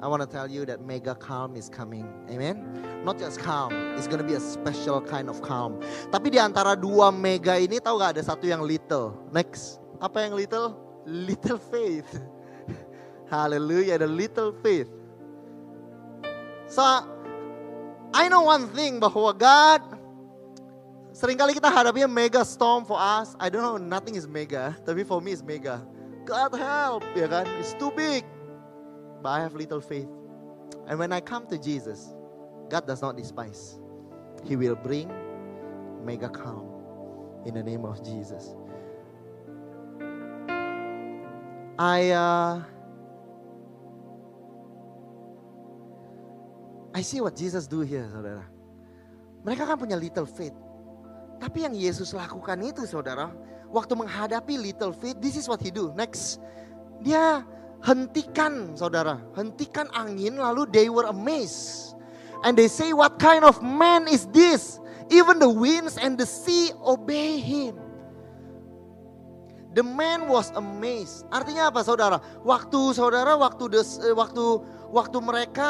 [SPEAKER 1] I want to tell you that mega calm is coming. Amen. Not just calm, it's gonna be a special kind of calm. Tapi di antara dua mega ini tahu gak ada satu yang little. Next, apa yang little? Little faith. Hallelujah, the little faith. So, I know one thing bahwa God Seringkali kita hadapi mega storm for us. I don't know, nothing is mega. Tapi for me is mega. God help, ya kan? It's too big. But I have little faith. And when I come to Jesus, God does not despise. He will bring mega calm in the name of Jesus. I uh, I see what Jesus do here, saudara. Mereka kan punya little faith. Tapi yang Yesus lakukan itu saudara, waktu menghadapi little faith, this is what he do. Next, dia hentikan saudara, hentikan angin lalu they were amazed. And they say what kind of man is this? Even the winds and the sea obey him. The man was amazed. Artinya apa saudara? Waktu saudara, waktu des, waktu waktu mereka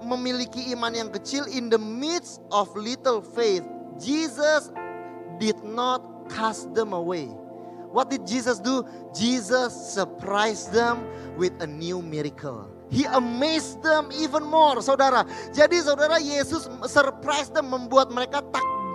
[SPEAKER 1] memiliki iman yang kecil in the midst of little faith, Jesus did not cast them away. What did Jesus do? Jesus surprised them with a new miracle. He amazed them even more, saudara. Jadi saudara Yesus surprise them, membuat mereka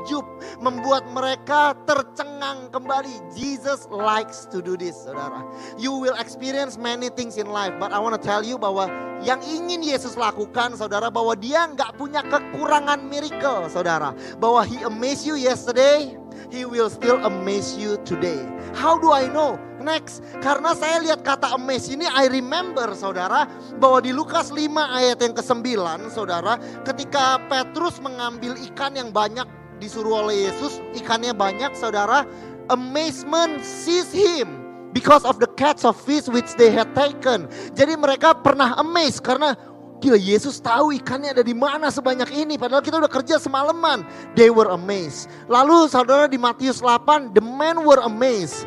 [SPEAKER 1] takjub, membuat mereka tercengang kembali. Jesus likes to do this, saudara. You will experience many things in life, but I want to tell you bahwa yang ingin Yesus lakukan, saudara, bahwa dia nggak punya kekurangan miracle, saudara. Bahwa He amazed you yesterday, He will still amaze you today. How do I know? Next, karena saya lihat kata amaze ini, I remember saudara, bahwa di Lukas 5 ayat yang ke-9 saudara, ketika Petrus mengambil ikan yang banyak disuruh oleh Yesus, ikannya banyak saudara, amazement seized him because of the catch of fish which they had taken. Jadi mereka pernah amazed karena Gila Yesus tahu ikannya ada di mana sebanyak ini padahal kita udah kerja semalaman. They were amazed. Lalu saudara di Matius 8, the men were amazed.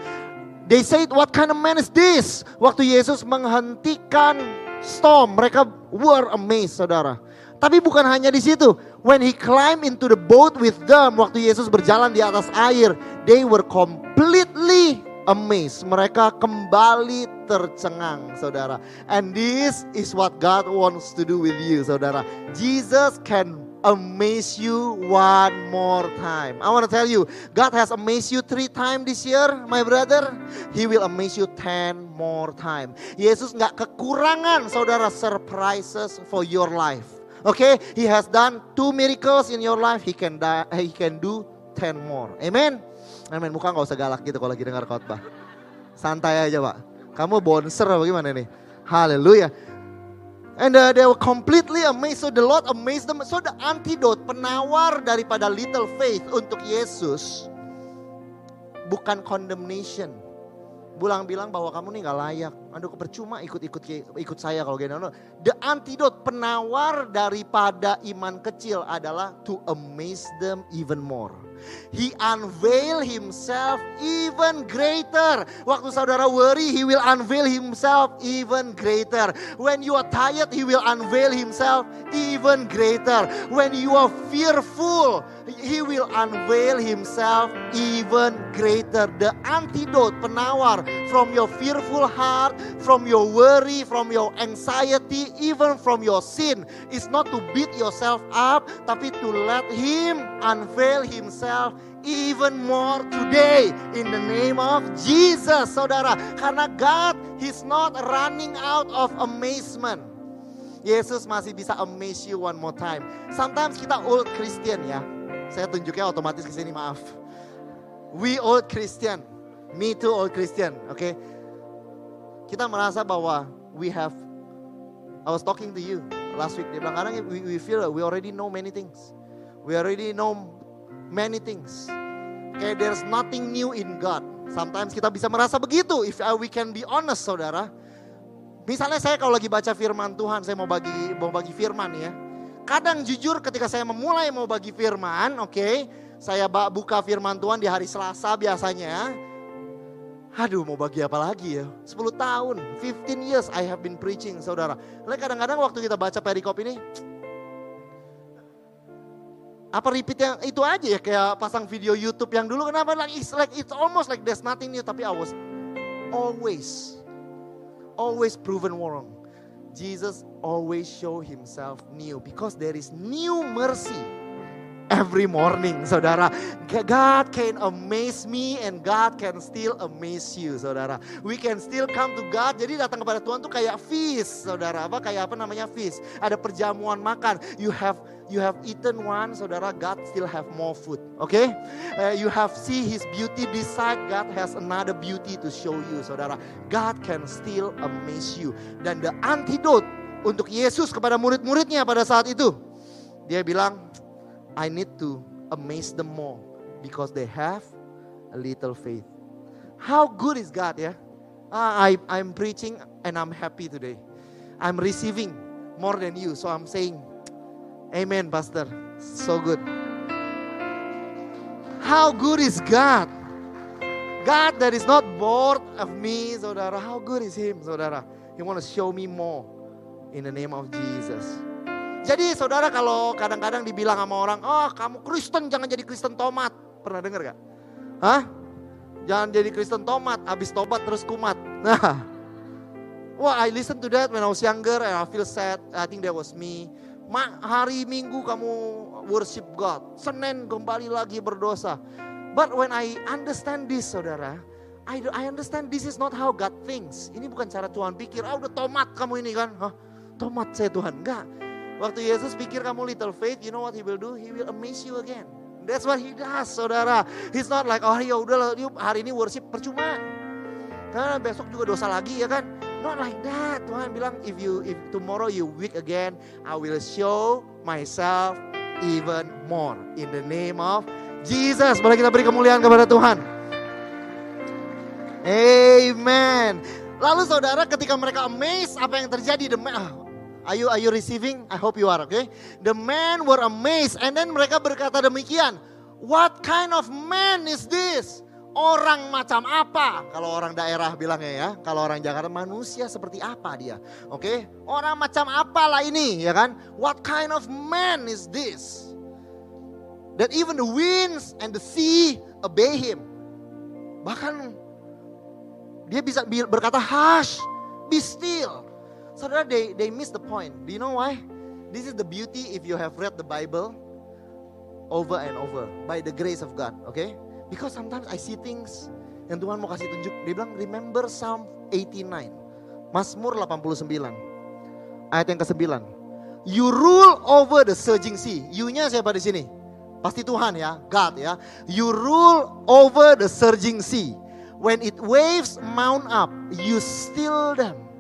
[SPEAKER 1] They said, what kind of man is this? Waktu Yesus menghentikan storm, mereka were amazed, saudara. Tapi bukan hanya di situ. When he climbed into the boat with them, waktu Yesus berjalan di atas air, they were completely amazed. Mereka kembali tercengang, saudara. And this is what God wants to do with you, saudara. Jesus can amaze you one more time. I want to tell you, God has amazed you three times this year, my brother. He will amaze you ten more time. Yesus nggak kekurangan, saudara, surprises for your life. Okay? He has done two miracles in your life. He can die, He can do ten more. Amen. Amen. Muka nggak usah galak gitu kalau lagi dengar khotbah. Santai aja pak. Kamu bonser apa gimana nih? Haleluya. And uh, they were completely amazed. So the Lord amazed them. So the antidote, penawar daripada little faith untuk Yesus bukan condemnation. Bulang bilang bahwa kamu nih gak layak. Aduh percuma ikut-ikut ikut saya kalau gini. The antidote, penawar daripada iman kecil adalah to amaze them even more. He unveil himself even greater. Waktu saudara worry, he will unveil himself even greater. When you are tired, he will unveil himself even greater. When you are fearful, he will unveil himself even greater. The antidote, penawar from your fearful heart, from your worry, from your anxiety, even from your sin is not to beat yourself up, tapi to let him unveil himself even more today in the name of Jesus, saudara. Karena God, He's not running out of amazement. Yesus masih bisa amaze you one more time. Sometimes kita old Christian ya. Saya tunjuknya otomatis ke sini, maaf. We old Christian. Me too old Christian, oke. Okay? Kita merasa bahwa we have I was talking to you last week. Dia bilang kadang we, we feel we already know many things. We already know many things. Okay, there's nothing new in God. Sometimes kita bisa merasa begitu. If we can be honest, saudara. Misalnya saya kalau lagi baca firman Tuhan, saya mau bagi mau bagi firman ya. Kadang jujur ketika saya memulai mau bagi firman, oke, okay, saya buka firman Tuhan di hari Selasa biasanya. Aduh mau bagi apa lagi ya? 10 tahun, 15 years I have been preaching saudara. Lalu kadang-kadang waktu kita baca perikop ini, apa repeat yang itu aja ya kayak pasang video YouTube yang dulu kenapa like it's like it's almost like there's nothing new tapi I was always always proven wrong. Jesus always show himself new because there is new mercy every morning, saudara. God can amaze me and God can still amaze you, saudara. We can still come to God. Jadi datang kepada Tuhan tuh kayak feast, saudara. Apa kayak apa namanya feast? Ada perjamuan makan. You have you have eaten one, saudara, God still have more food. Oke? Okay? Uh, you have see His beauty beside God has another beauty to show you, saudara. God can still amaze you. Dan the antidote untuk Yesus kepada murid-muridnya pada saat itu, dia bilang, I need to amaze them more because they have a little faith. How good is God. Yeah? Uh, I, I'm preaching and I'm happy today. I'm receiving more than you, so I'm saying Amen, Pastor. So good. How good is God? God that is not bored of me, saudara. How good is Him, saudara? He want to show me more in the name of Jesus. Jadi saudara kalau kadang-kadang dibilang sama orang, oh kamu Kristen jangan jadi Kristen tomat. Pernah dengar gak? Hah? Jangan jadi Kristen tomat, habis tobat terus kumat. Nah, wah I listen to that when I was younger and I feel sad. I think that was me. hari Minggu kamu worship God. Senin kembali lagi berdosa. But when I understand this saudara, I, I understand this is not how God thinks. Ini bukan cara Tuhan pikir, ah udah tomat kamu ini kan. Hah? Tomat saya Tuhan. Enggak. Waktu Yesus pikir kamu little faith, you know what he will do? He will amaze you again. That's what he does, saudara. He's not like, oh ya udah hari ini worship percuma. Karena besok juga dosa lagi ya kan. Not like that. Tuhan bilang, if you if tomorrow you weak again, I will show myself even more. In the name of Jesus. Boleh kita beri kemuliaan kepada Tuhan. Amen. Lalu saudara ketika mereka amazed apa yang terjadi? The ah, are you are you receiving? I hope you are, okay? The men were amazed and then mereka berkata demikian. What kind of man is this? Orang macam apa? Kalau orang daerah bilangnya ya. Kalau orang Jakarta manusia seperti apa dia? Oke, okay? orang macam apalah ini ya kan? What kind of man is this? That even the winds and the sea obey him. Bahkan dia bisa berkata hush, be still. Saudara, they they miss the point. Do you know why? This is the beauty if you have read the Bible over and over by the grace of God, okay? Because sometimes I see things yang Tuhan mau kasih tunjuk. Dia bilang remember Psalm 89. Mazmur 89. Ayat yang ke-9. You rule over the surging sea. You-nya siapa di sini? Pasti Tuhan ya, God ya. You rule over the surging sea. When it waves mount up, you still them.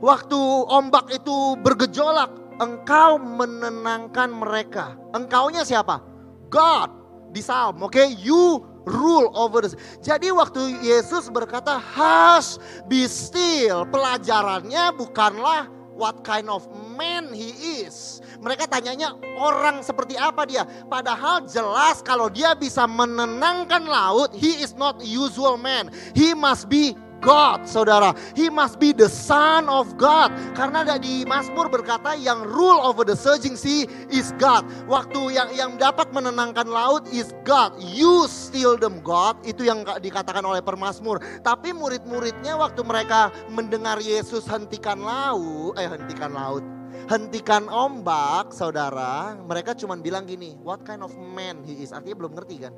[SPEAKER 1] Waktu ombak itu bergejolak, engkau menenangkan mereka. Engkaunya siapa? God di Psalm, oke? Okay? You rule over the Jadi waktu Yesus berkata, "Hush, be still." Pelajarannya bukanlah what kind of man he is. Mereka tanyanya orang seperti apa dia. Padahal jelas kalau dia bisa menenangkan laut, he is not usual man. He must be God, saudara. He must be the son of God. Karena di Mazmur berkata yang rule over the surging sea is God. Waktu yang yang dapat menenangkan laut is God. You still them God. Itu yang dikatakan oleh permasmur. Tapi murid-muridnya waktu mereka mendengar Yesus hentikan laut, eh hentikan laut, hentikan ombak, saudara, mereka cuma bilang gini, what kind of man he is. Artinya belum ngerti kan.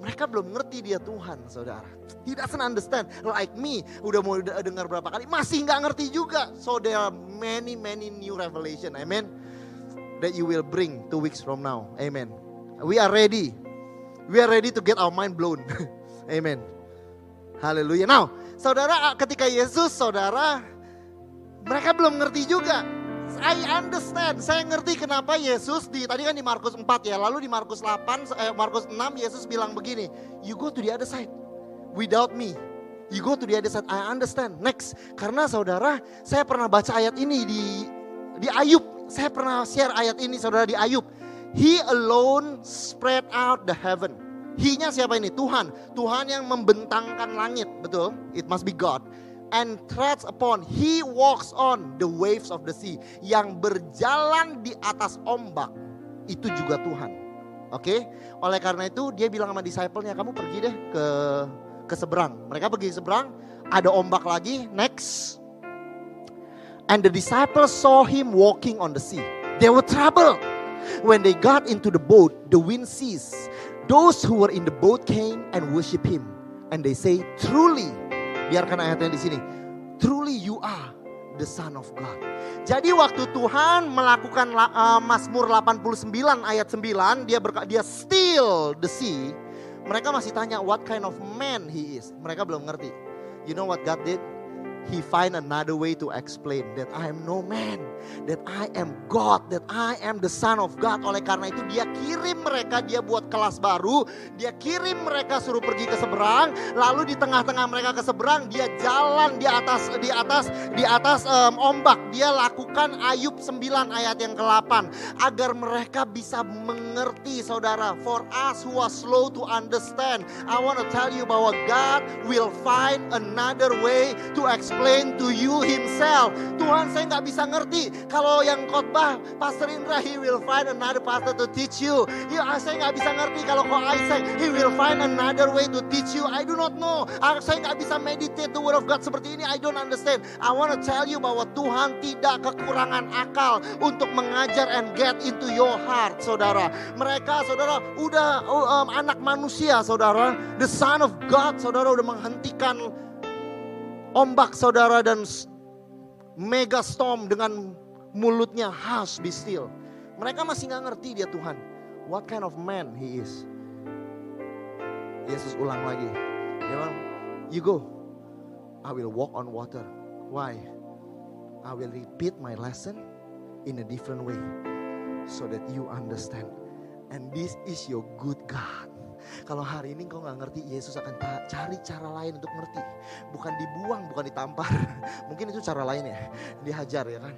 [SPEAKER 1] Mereka belum ngerti dia Tuhan, saudara. He doesn't understand. Like me, udah mau dengar berapa kali, masih nggak ngerti juga. So there are many, many new revelation. Amen. That you will bring two weeks from now. Amen. We are ready. We are ready to get our mind blown. Amen. Haleluya. Now, saudara ketika Yesus, saudara, mereka belum ngerti juga I understand. Saya ngerti kenapa Yesus di tadi kan di Markus 4 ya. Lalu di Markus 8 eh, Markus 6 Yesus bilang begini, "You go to the other side without me." You go to the other side. I understand. Next, karena saudara, saya pernah baca ayat ini di di Ayub. Saya pernah share ayat ini saudara di Ayub. He alone spread out the heaven. He-nya siapa ini? Tuhan. Tuhan yang membentangkan langit, betul? It must be God and treads upon, he walks on the waves of the sea. Yang berjalan di atas ombak, itu juga Tuhan. Oke, okay? oleh karena itu dia bilang sama disciple-nya, kamu pergi deh ke ke seberang. Mereka pergi seberang, ada ombak lagi, next. And the disciples saw him walking on the sea. They were troubled. When they got into the boat, the wind ceased. Those who were in the boat came and worship him. And they say, truly, Biarkan ayatnya di sini. Truly you are the son of God. Jadi waktu Tuhan melakukan uh, Mazmur 89 ayat 9, dia berkata dia still the sea. Mereka masih tanya what kind of man he is. Mereka belum ngerti. You know what God did? He find another way to explain that I am no man, that I am God, that I am the son of God. Oleh karena itu dia kirim mereka, dia buat kelas baru, dia kirim mereka suruh pergi ke seberang, lalu di tengah-tengah mereka ke seberang, dia jalan di atas di atas di atas um, ombak. Dia lakukan Ayub 9 ayat yang ke-8 agar mereka bisa mengerti saudara. For us who are slow to understand, I want to tell you bahwa God will find another way to explain explain to you himself. Tuhan saya nggak bisa ngerti. Kalau yang khotbah Pastor Indra, he will find another pastor to teach you. Ya, saya nggak bisa ngerti kalau kok Isaac, he will find another way to teach you. I do not know. Ah, saya nggak bisa meditate the word of God seperti ini. I don't understand. I want to tell you bahwa Tuhan tidak kekurangan akal untuk mengajar and get into your heart, saudara. Mereka, saudara, udah um, anak manusia, saudara. The Son of God, saudara, udah menghentikan ombak saudara dan mega storm dengan mulutnya hush be still. Mereka masih nggak ngerti dia Tuhan. What kind of man he is. Yesus ulang lagi. Dia bilang, you go. I will walk on water. Why? I will repeat my lesson in a different way. So that you understand. And this is your good God. Kalau hari ini kau nggak ngerti, Yesus akan cari cara lain untuk ngerti. Bukan dibuang, bukan ditampar. Mungkin itu cara lain ya. Dihajar ya kan.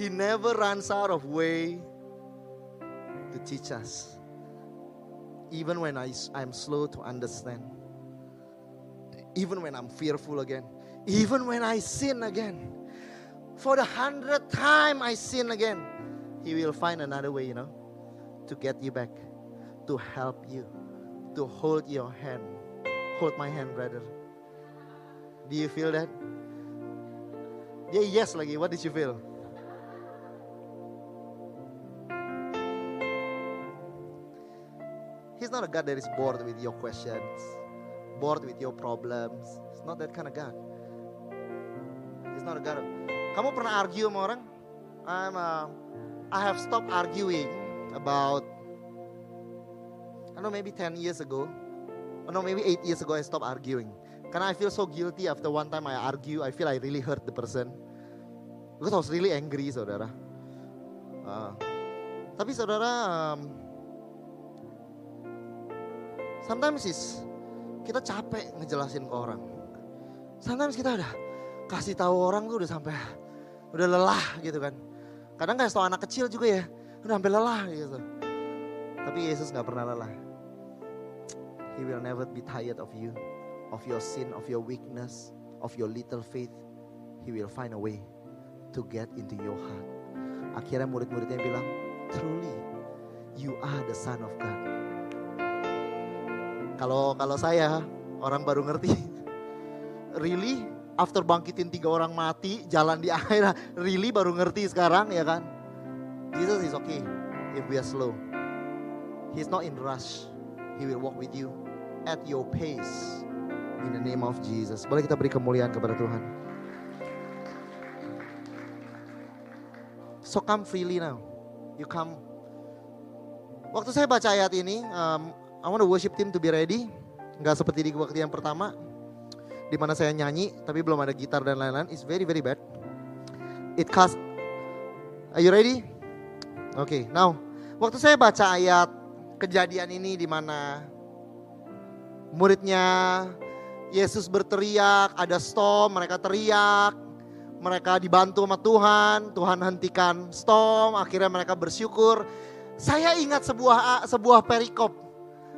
[SPEAKER 1] He never runs out of way to teach us. Even when I, I'm slow to understand. Even when I'm fearful again. Even when I sin again. For the hundredth time I sin again. He will find another way, you know, to get you back, to help you, to hold your hand. Hold my hand, brother. Do you feel that? Yeah, yes lagi. What did you feel? He's not a God that is bored with your questions, bored with your problems. He's not that kind of God. He's not a God. Kamu pernah argue sama orang? I'm, uh, I have stopped arguing about, I don't know, maybe 10 years ago. Oh, no, maybe 8 years ago I stopped arguing. Karena I feel so guilty after one time I argue, I feel I really hurt the person. Because I was really angry, saudara. Uh, tapi saudara, um, sometimes is kita capek ngejelasin ke orang. Sometimes kita udah kasih tahu orang tuh udah sampai udah lelah gitu kan. Kadang kasih tahu anak kecil juga ya, udah sampai lelah gitu. Tapi Yesus nggak pernah lelah. He will never be tired of you, of your sin, of your weakness, of your little faith. He will find a way to get into your heart. Akhirnya murid-muridnya bilang, truly you are the son of God. Kalau kalau saya orang baru ngerti, really after bangkitin tiga orang mati jalan di air, really baru ngerti sekarang ya kan? Jesus is okay if we are slow. He's not in rush. He will walk with you at your pace. In the name of Jesus. Boleh kita beri kemuliaan kepada Tuhan. So come freely now. You come. Waktu saya baca ayat ini, um, I want the worship team to be ready. Nggak seperti di waktu yang pertama, di mana saya nyanyi tapi belum ada gitar dan lain-lain. It's very very bad. It cost. Are you ready? Oke, okay, now waktu saya baca ayat kejadian ini di mana muridnya Yesus berteriak, ada storm, mereka teriak, mereka dibantu sama Tuhan, Tuhan hentikan storm, akhirnya mereka bersyukur. Saya ingat sebuah sebuah perikop.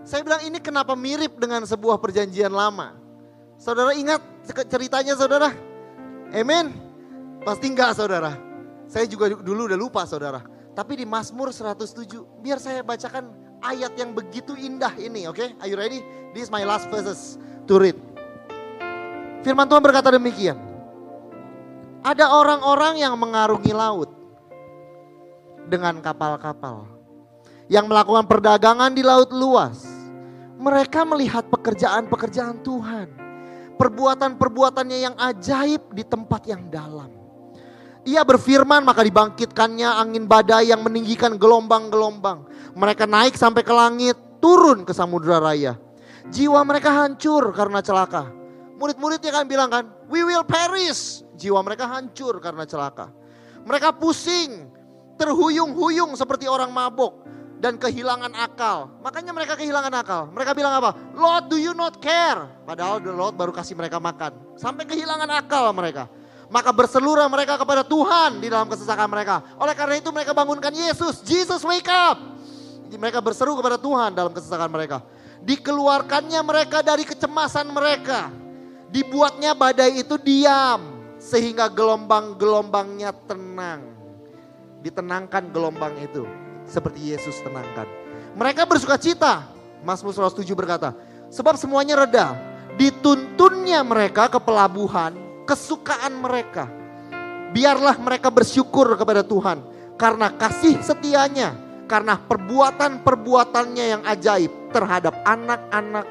[SPEAKER 1] Saya bilang ini kenapa mirip dengan sebuah perjanjian lama. Saudara ingat ceritanya saudara? Amin. Pasti enggak saudara. Saya juga dulu udah lupa saudara. Tapi di Mazmur 107, biar saya bacakan ayat yang begitu indah ini, oke? Okay? Are you ready? This is my last verses to read. Firman Tuhan berkata demikian. Ada orang-orang yang mengarungi laut dengan kapal-kapal. Yang melakukan perdagangan di laut luas. Mereka melihat pekerjaan-pekerjaan Tuhan. Perbuatan-perbuatannya yang ajaib di tempat yang dalam. Ia berfirman maka dibangkitkannya angin badai yang meninggikan gelombang-gelombang. Mereka naik sampai ke langit, turun ke samudera raya. Jiwa mereka hancur karena celaka. Murid-muridnya kan bilang kan, we will perish. Jiwa mereka hancur karena celaka. Mereka pusing, terhuyung-huyung seperti orang mabuk dan kehilangan akal. Makanya mereka kehilangan akal. Mereka bilang apa? Lord do you not care? Padahal the Lord baru kasih mereka makan. Sampai kehilangan akal mereka. Maka berseluruh mereka kepada Tuhan di dalam kesesakan mereka. Oleh karena itu mereka bangunkan Yesus. Jesus wake up. Mereka berseru kepada Tuhan dalam kesesakan mereka. Dikeluarkannya mereka dari kecemasan mereka. Dibuatnya badai itu diam. Sehingga gelombang-gelombangnya tenang. Ditenangkan gelombang itu. Seperti Yesus tenangkan. Mereka bersuka cita. Mazmur 107 berkata. Sebab semuanya reda. Dituntunnya mereka ke pelabuhan kesukaan mereka. Biarlah mereka bersyukur kepada Tuhan karena kasih setianya, karena perbuatan-perbuatannya yang ajaib terhadap anak-anak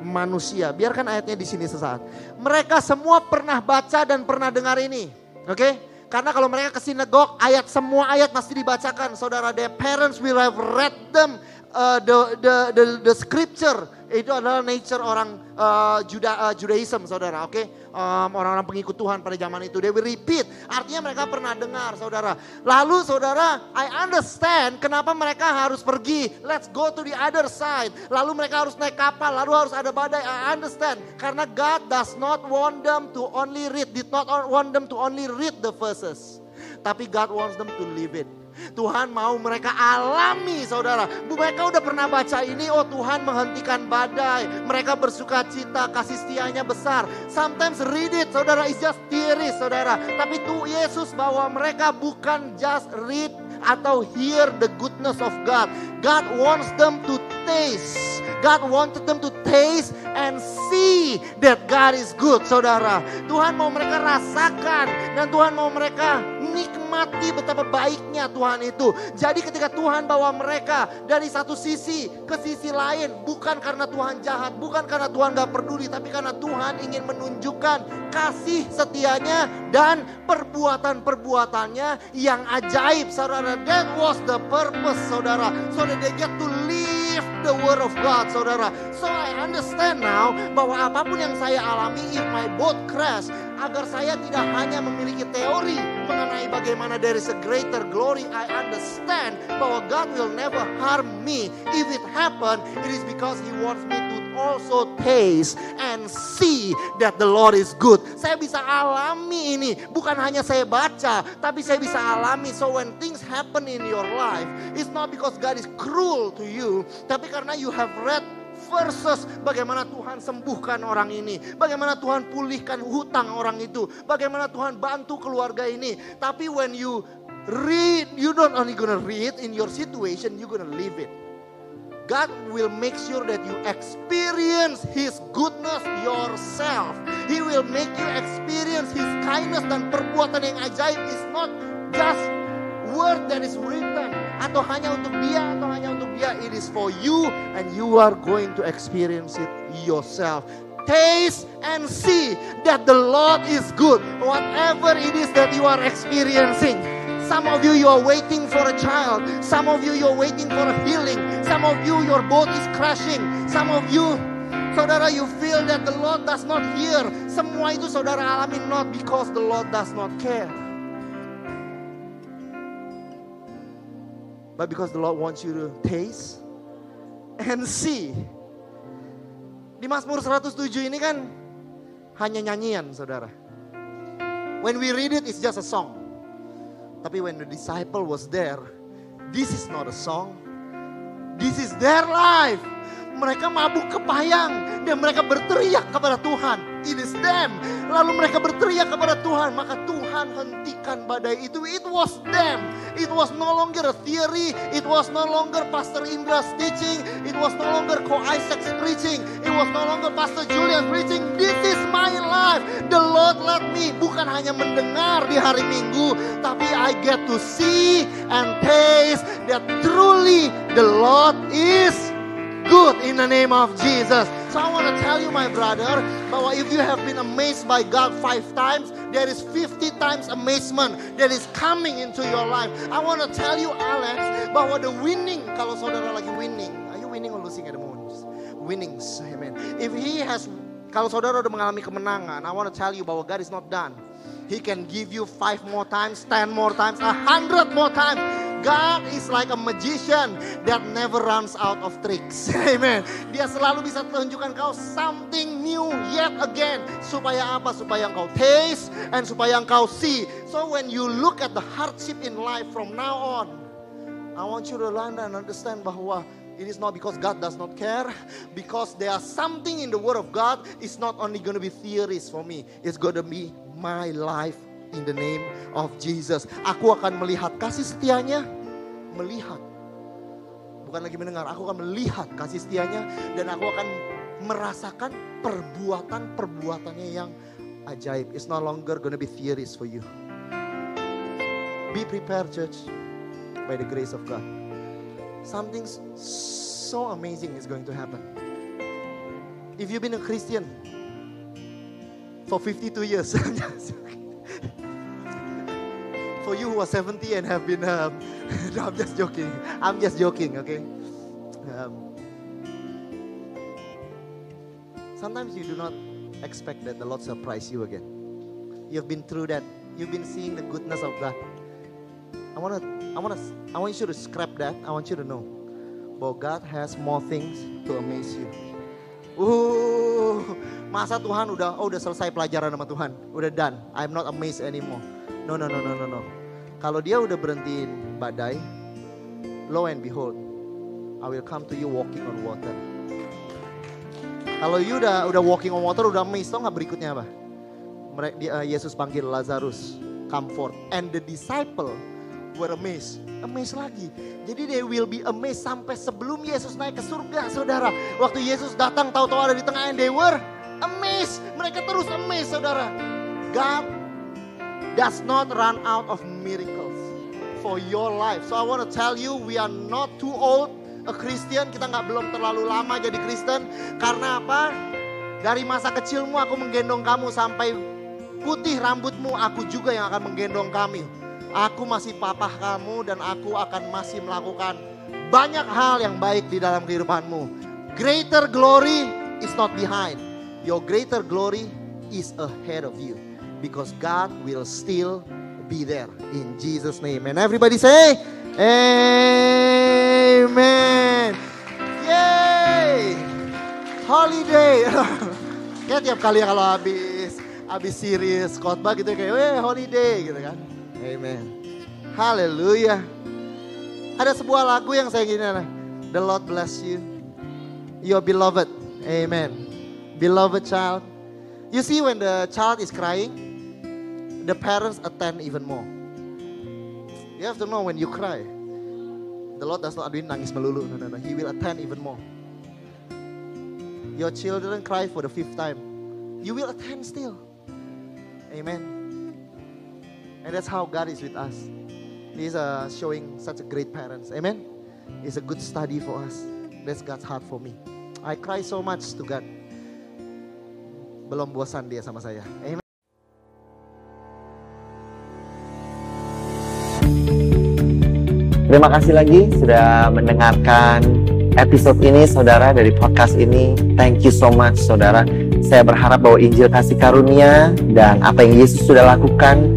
[SPEAKER 1] manusia. Biarkan ayatnya di sini sesaat. Mereka semua pernah baca dan pernah dengar ini. Oke? Okay? Karena kalau mereka ke sinagog, ayat semua ayat pasti dibacakan. Saudara, their parents will have read them uh, the, the the the scripture itu adalah nature orang uh, Judaism saudara oke? Okay? um, orang-orang pengikut Tuhan pada zaman itu. They will repeat. Artinya mereka pernah dengar saudara. Lalu saudara I understand kenapa mereka harus pergi. Let's go to the other side. Lalu mereka harus naik kapal lalu harus ada badai. I understand. Karena God does not want them to only read did not want them to only read the verses. Tapi God wants them to live it Tuhan mau mereka alami saudara. Mereka udah pernah baca ini, oh Tuhan menghentikan badai. Mereka bersuka cita, kasih setianya besar. Sometimes read it saudara, is just theory saudara. Tapi tuh Yesus bahwa mereka bukan just read atau hear the goodness of God. God wants them to taste. God wanted them to taste and see that God is good, saudara. Tuhan mau mereka rasakan dan Tuhan mau mereka nikmati betapa baiknya Tuhan itu. Jadi ketika Tuhan bawa mereka dari satu sisi ke sisi lain, bukan karena Tuhan jahat, bukan karena Tuhan gak peduli, tapi karena Tuhan ingin menunjukkan kasih setianya dan perbuatan-perbuatannya yang ajaib, saudara. That was the purpose, saudara. So that they get to live the word of God, saudara. So I understand now bahwa apa pun yang saya alami, if my boat crash, agar saya tidak hanya memiliki teori mengenai bagaimana there is a greater glory, I understand bahwa God will never harm me. If it happen, it is because He wants me to also taste and see that the Lord is good. Saya bisa alami ini, bukan hanya saya baca, tapi saya bisa alami. So when things happen in your life, it's not because God is cruel to you, tapi karena you have read verses bagaimana Tuhan sembuhkan orang ini, bagaimana Tuhan pulihkan hutang orang itu, bagaimana Tuhan bantu keluarga ini. Tapi when you read, you don't only gonna read in your situation, you gonna live it. God will make sure that you experience His goodness yourself. He will make you experience His kindness dan perbuatan yang ajaib is not just word that is written atau hanya untuk dia atau hanya untuk dia. It is for you and you are going to experience it yourself. Taste and see that the Lord is good. Whatever it is that you are experiencing some of you you are waiting for a child. Some of you you are waiting for a healing. Some of you your boat is crashing. Some of you Saudara, you feel that the Lord does not hear. Semua itu saudara alami not because the Lord does not care. But because the Lord wants you to taste and see. Di Mazmur 107 ini kan hanya nyanyian saudara. When we read it, it's just a song. Tapi when the disciple was there, this is not a song. This is their life. Mereka mabuk kepayang dan mereka berteriak kepada Tuhan. It is them. Lalu mereka berteriak kepada Tuhan, maka Tuhan hentikan badai itu. It was them. It was no longer a theory. It was no longer Pastor Indra's teaching. It was no longer Ko Isaac's preaching. It was no longer Pastor Julian preaching. This is my life. The Lord let me bukan hanya mendengar di hari Minggu, tapi I get to see and taste that truly the Lord is good in the name of Jesus. So I want to tell you my brother, bahwa if you have been amazed by God five times, there is 50 times amazement that is coming into your life. I want to tell you Alex, bahwa the winning, kalau saudara lagi winning, are you winning or losing at the moment? Winnings, amen. If he has, kalau saudara udah mengalami kemenangan, I want to tell you bahwa God is not done. He can give you five more times, ten more times, a hundred more times. God is like a magician that never runs out of tricks. Amen. Dia selalu bisa tunjukkan kau something new yet again. Supaya apa? Supaya engkau taste and supaya engkau see. So when you look at the hardship in life from now on, I want you to learn and understand bahwa It is not because God does not care, because there are something in the Word of God. It's not only going to be theories for me. It's going to be my life in the name of Jesus. Aku akan melihat kasih setianya, melihat. Bukan lagi mendengar, aku akan melihat kasih setianya dan aku akan merasakan perbuatan-perbuatannya yang ajaib. It's no longer gonna be theories for you. Be prepared church by the grace of God. Something so amazing is going to happen. If you've been a Christian for 52 years, for you who are 70 and have been, um, no, I'm just joking. I'm just joking, okay? Um, sometimes you do not expect that the Lord surprise you again. You've been through that. You've been seeing the goodness of God. I want to, I want to, I want you to scrap that. I want you to know, but God has more things to amaze you. Uh, masa Tuhan udah, oh udah selesai pelajaran sama Tuhan, udah done. I'm not amazed anymore. No, no, no, no, no, no. Kalau dia udah berhentiin badai, lo and behold, I will come to you walking on water. Kalau you udah udah walking on water, udah amazed, tau nggak berikutnya apa? Mereka, uh, Yesus panggil Lazarus, come forth. And the disciple were amazed. Amazed lagi. Jadi they will be amazed sampai sebelum Yesus naik ke surga, saudara. Waktu Yesus datang tahu-tahu ada di tengah and they were amazed. Mereka terus amazed saudara. God does not run out of miracles for your life. So I want to tell you, we are not too old a Christian. Kita nggak belum terlalu lama jadi Kristen. Karena apa? Dari masa kecilmu aku menggendong kamu sampai putih rambutmu, aku juga yang akan menggendong kami. Aku masih papah kamu dan aku akan masih melakukan banyak hal yang baik di dalam kehidupanmu. Greater glory is not behind. Your greater glory is ahead of you. Because God will still be there. In Jesus' name. And everybody say, Amen. Yay! Holiday. Kayak tiap kali kalau habis habis series khotbah gitu kayak, "Weh, holiday" gitu kan. Amen. Haleluya. Ada sebuah lagu yang saya gini The Lord bless you. Your beloved. Amen. Beloved child. You see when the child is crying, the parents attend even more. You have to know when you cry. The Lord does not do nangis melulu. No, no, no. He will attend even more. Your children cry for the fifth time. You will attend still. Amen. And that's how God is with us. He's uh, showing such a great parents. Amen. It's a good study for us. That's God's heart for me. I cry so much to God. Belum bosan dia sama saya. Amen.
[SPEAKER 2] Terima kasih lagi sudah mendengarkan episode ini saudara dari podcast ini. Thank you so much saudara. Saya berharap bahwa Injil kasih karunia dan apa yang Yesus sudah lakukan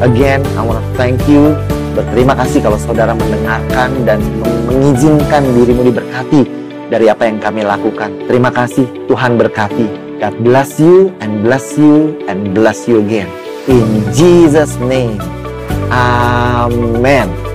[SPEAKER 2] Again, I want to thank you. Berterima kasih kalau saudara mendengarkan dan mengizinkan dirimu diberkati dari apa yang kami lakukan. Terima kasih, Tuhan berkati. God bless you and bless you and bless you again. In Jesus' name. Amen.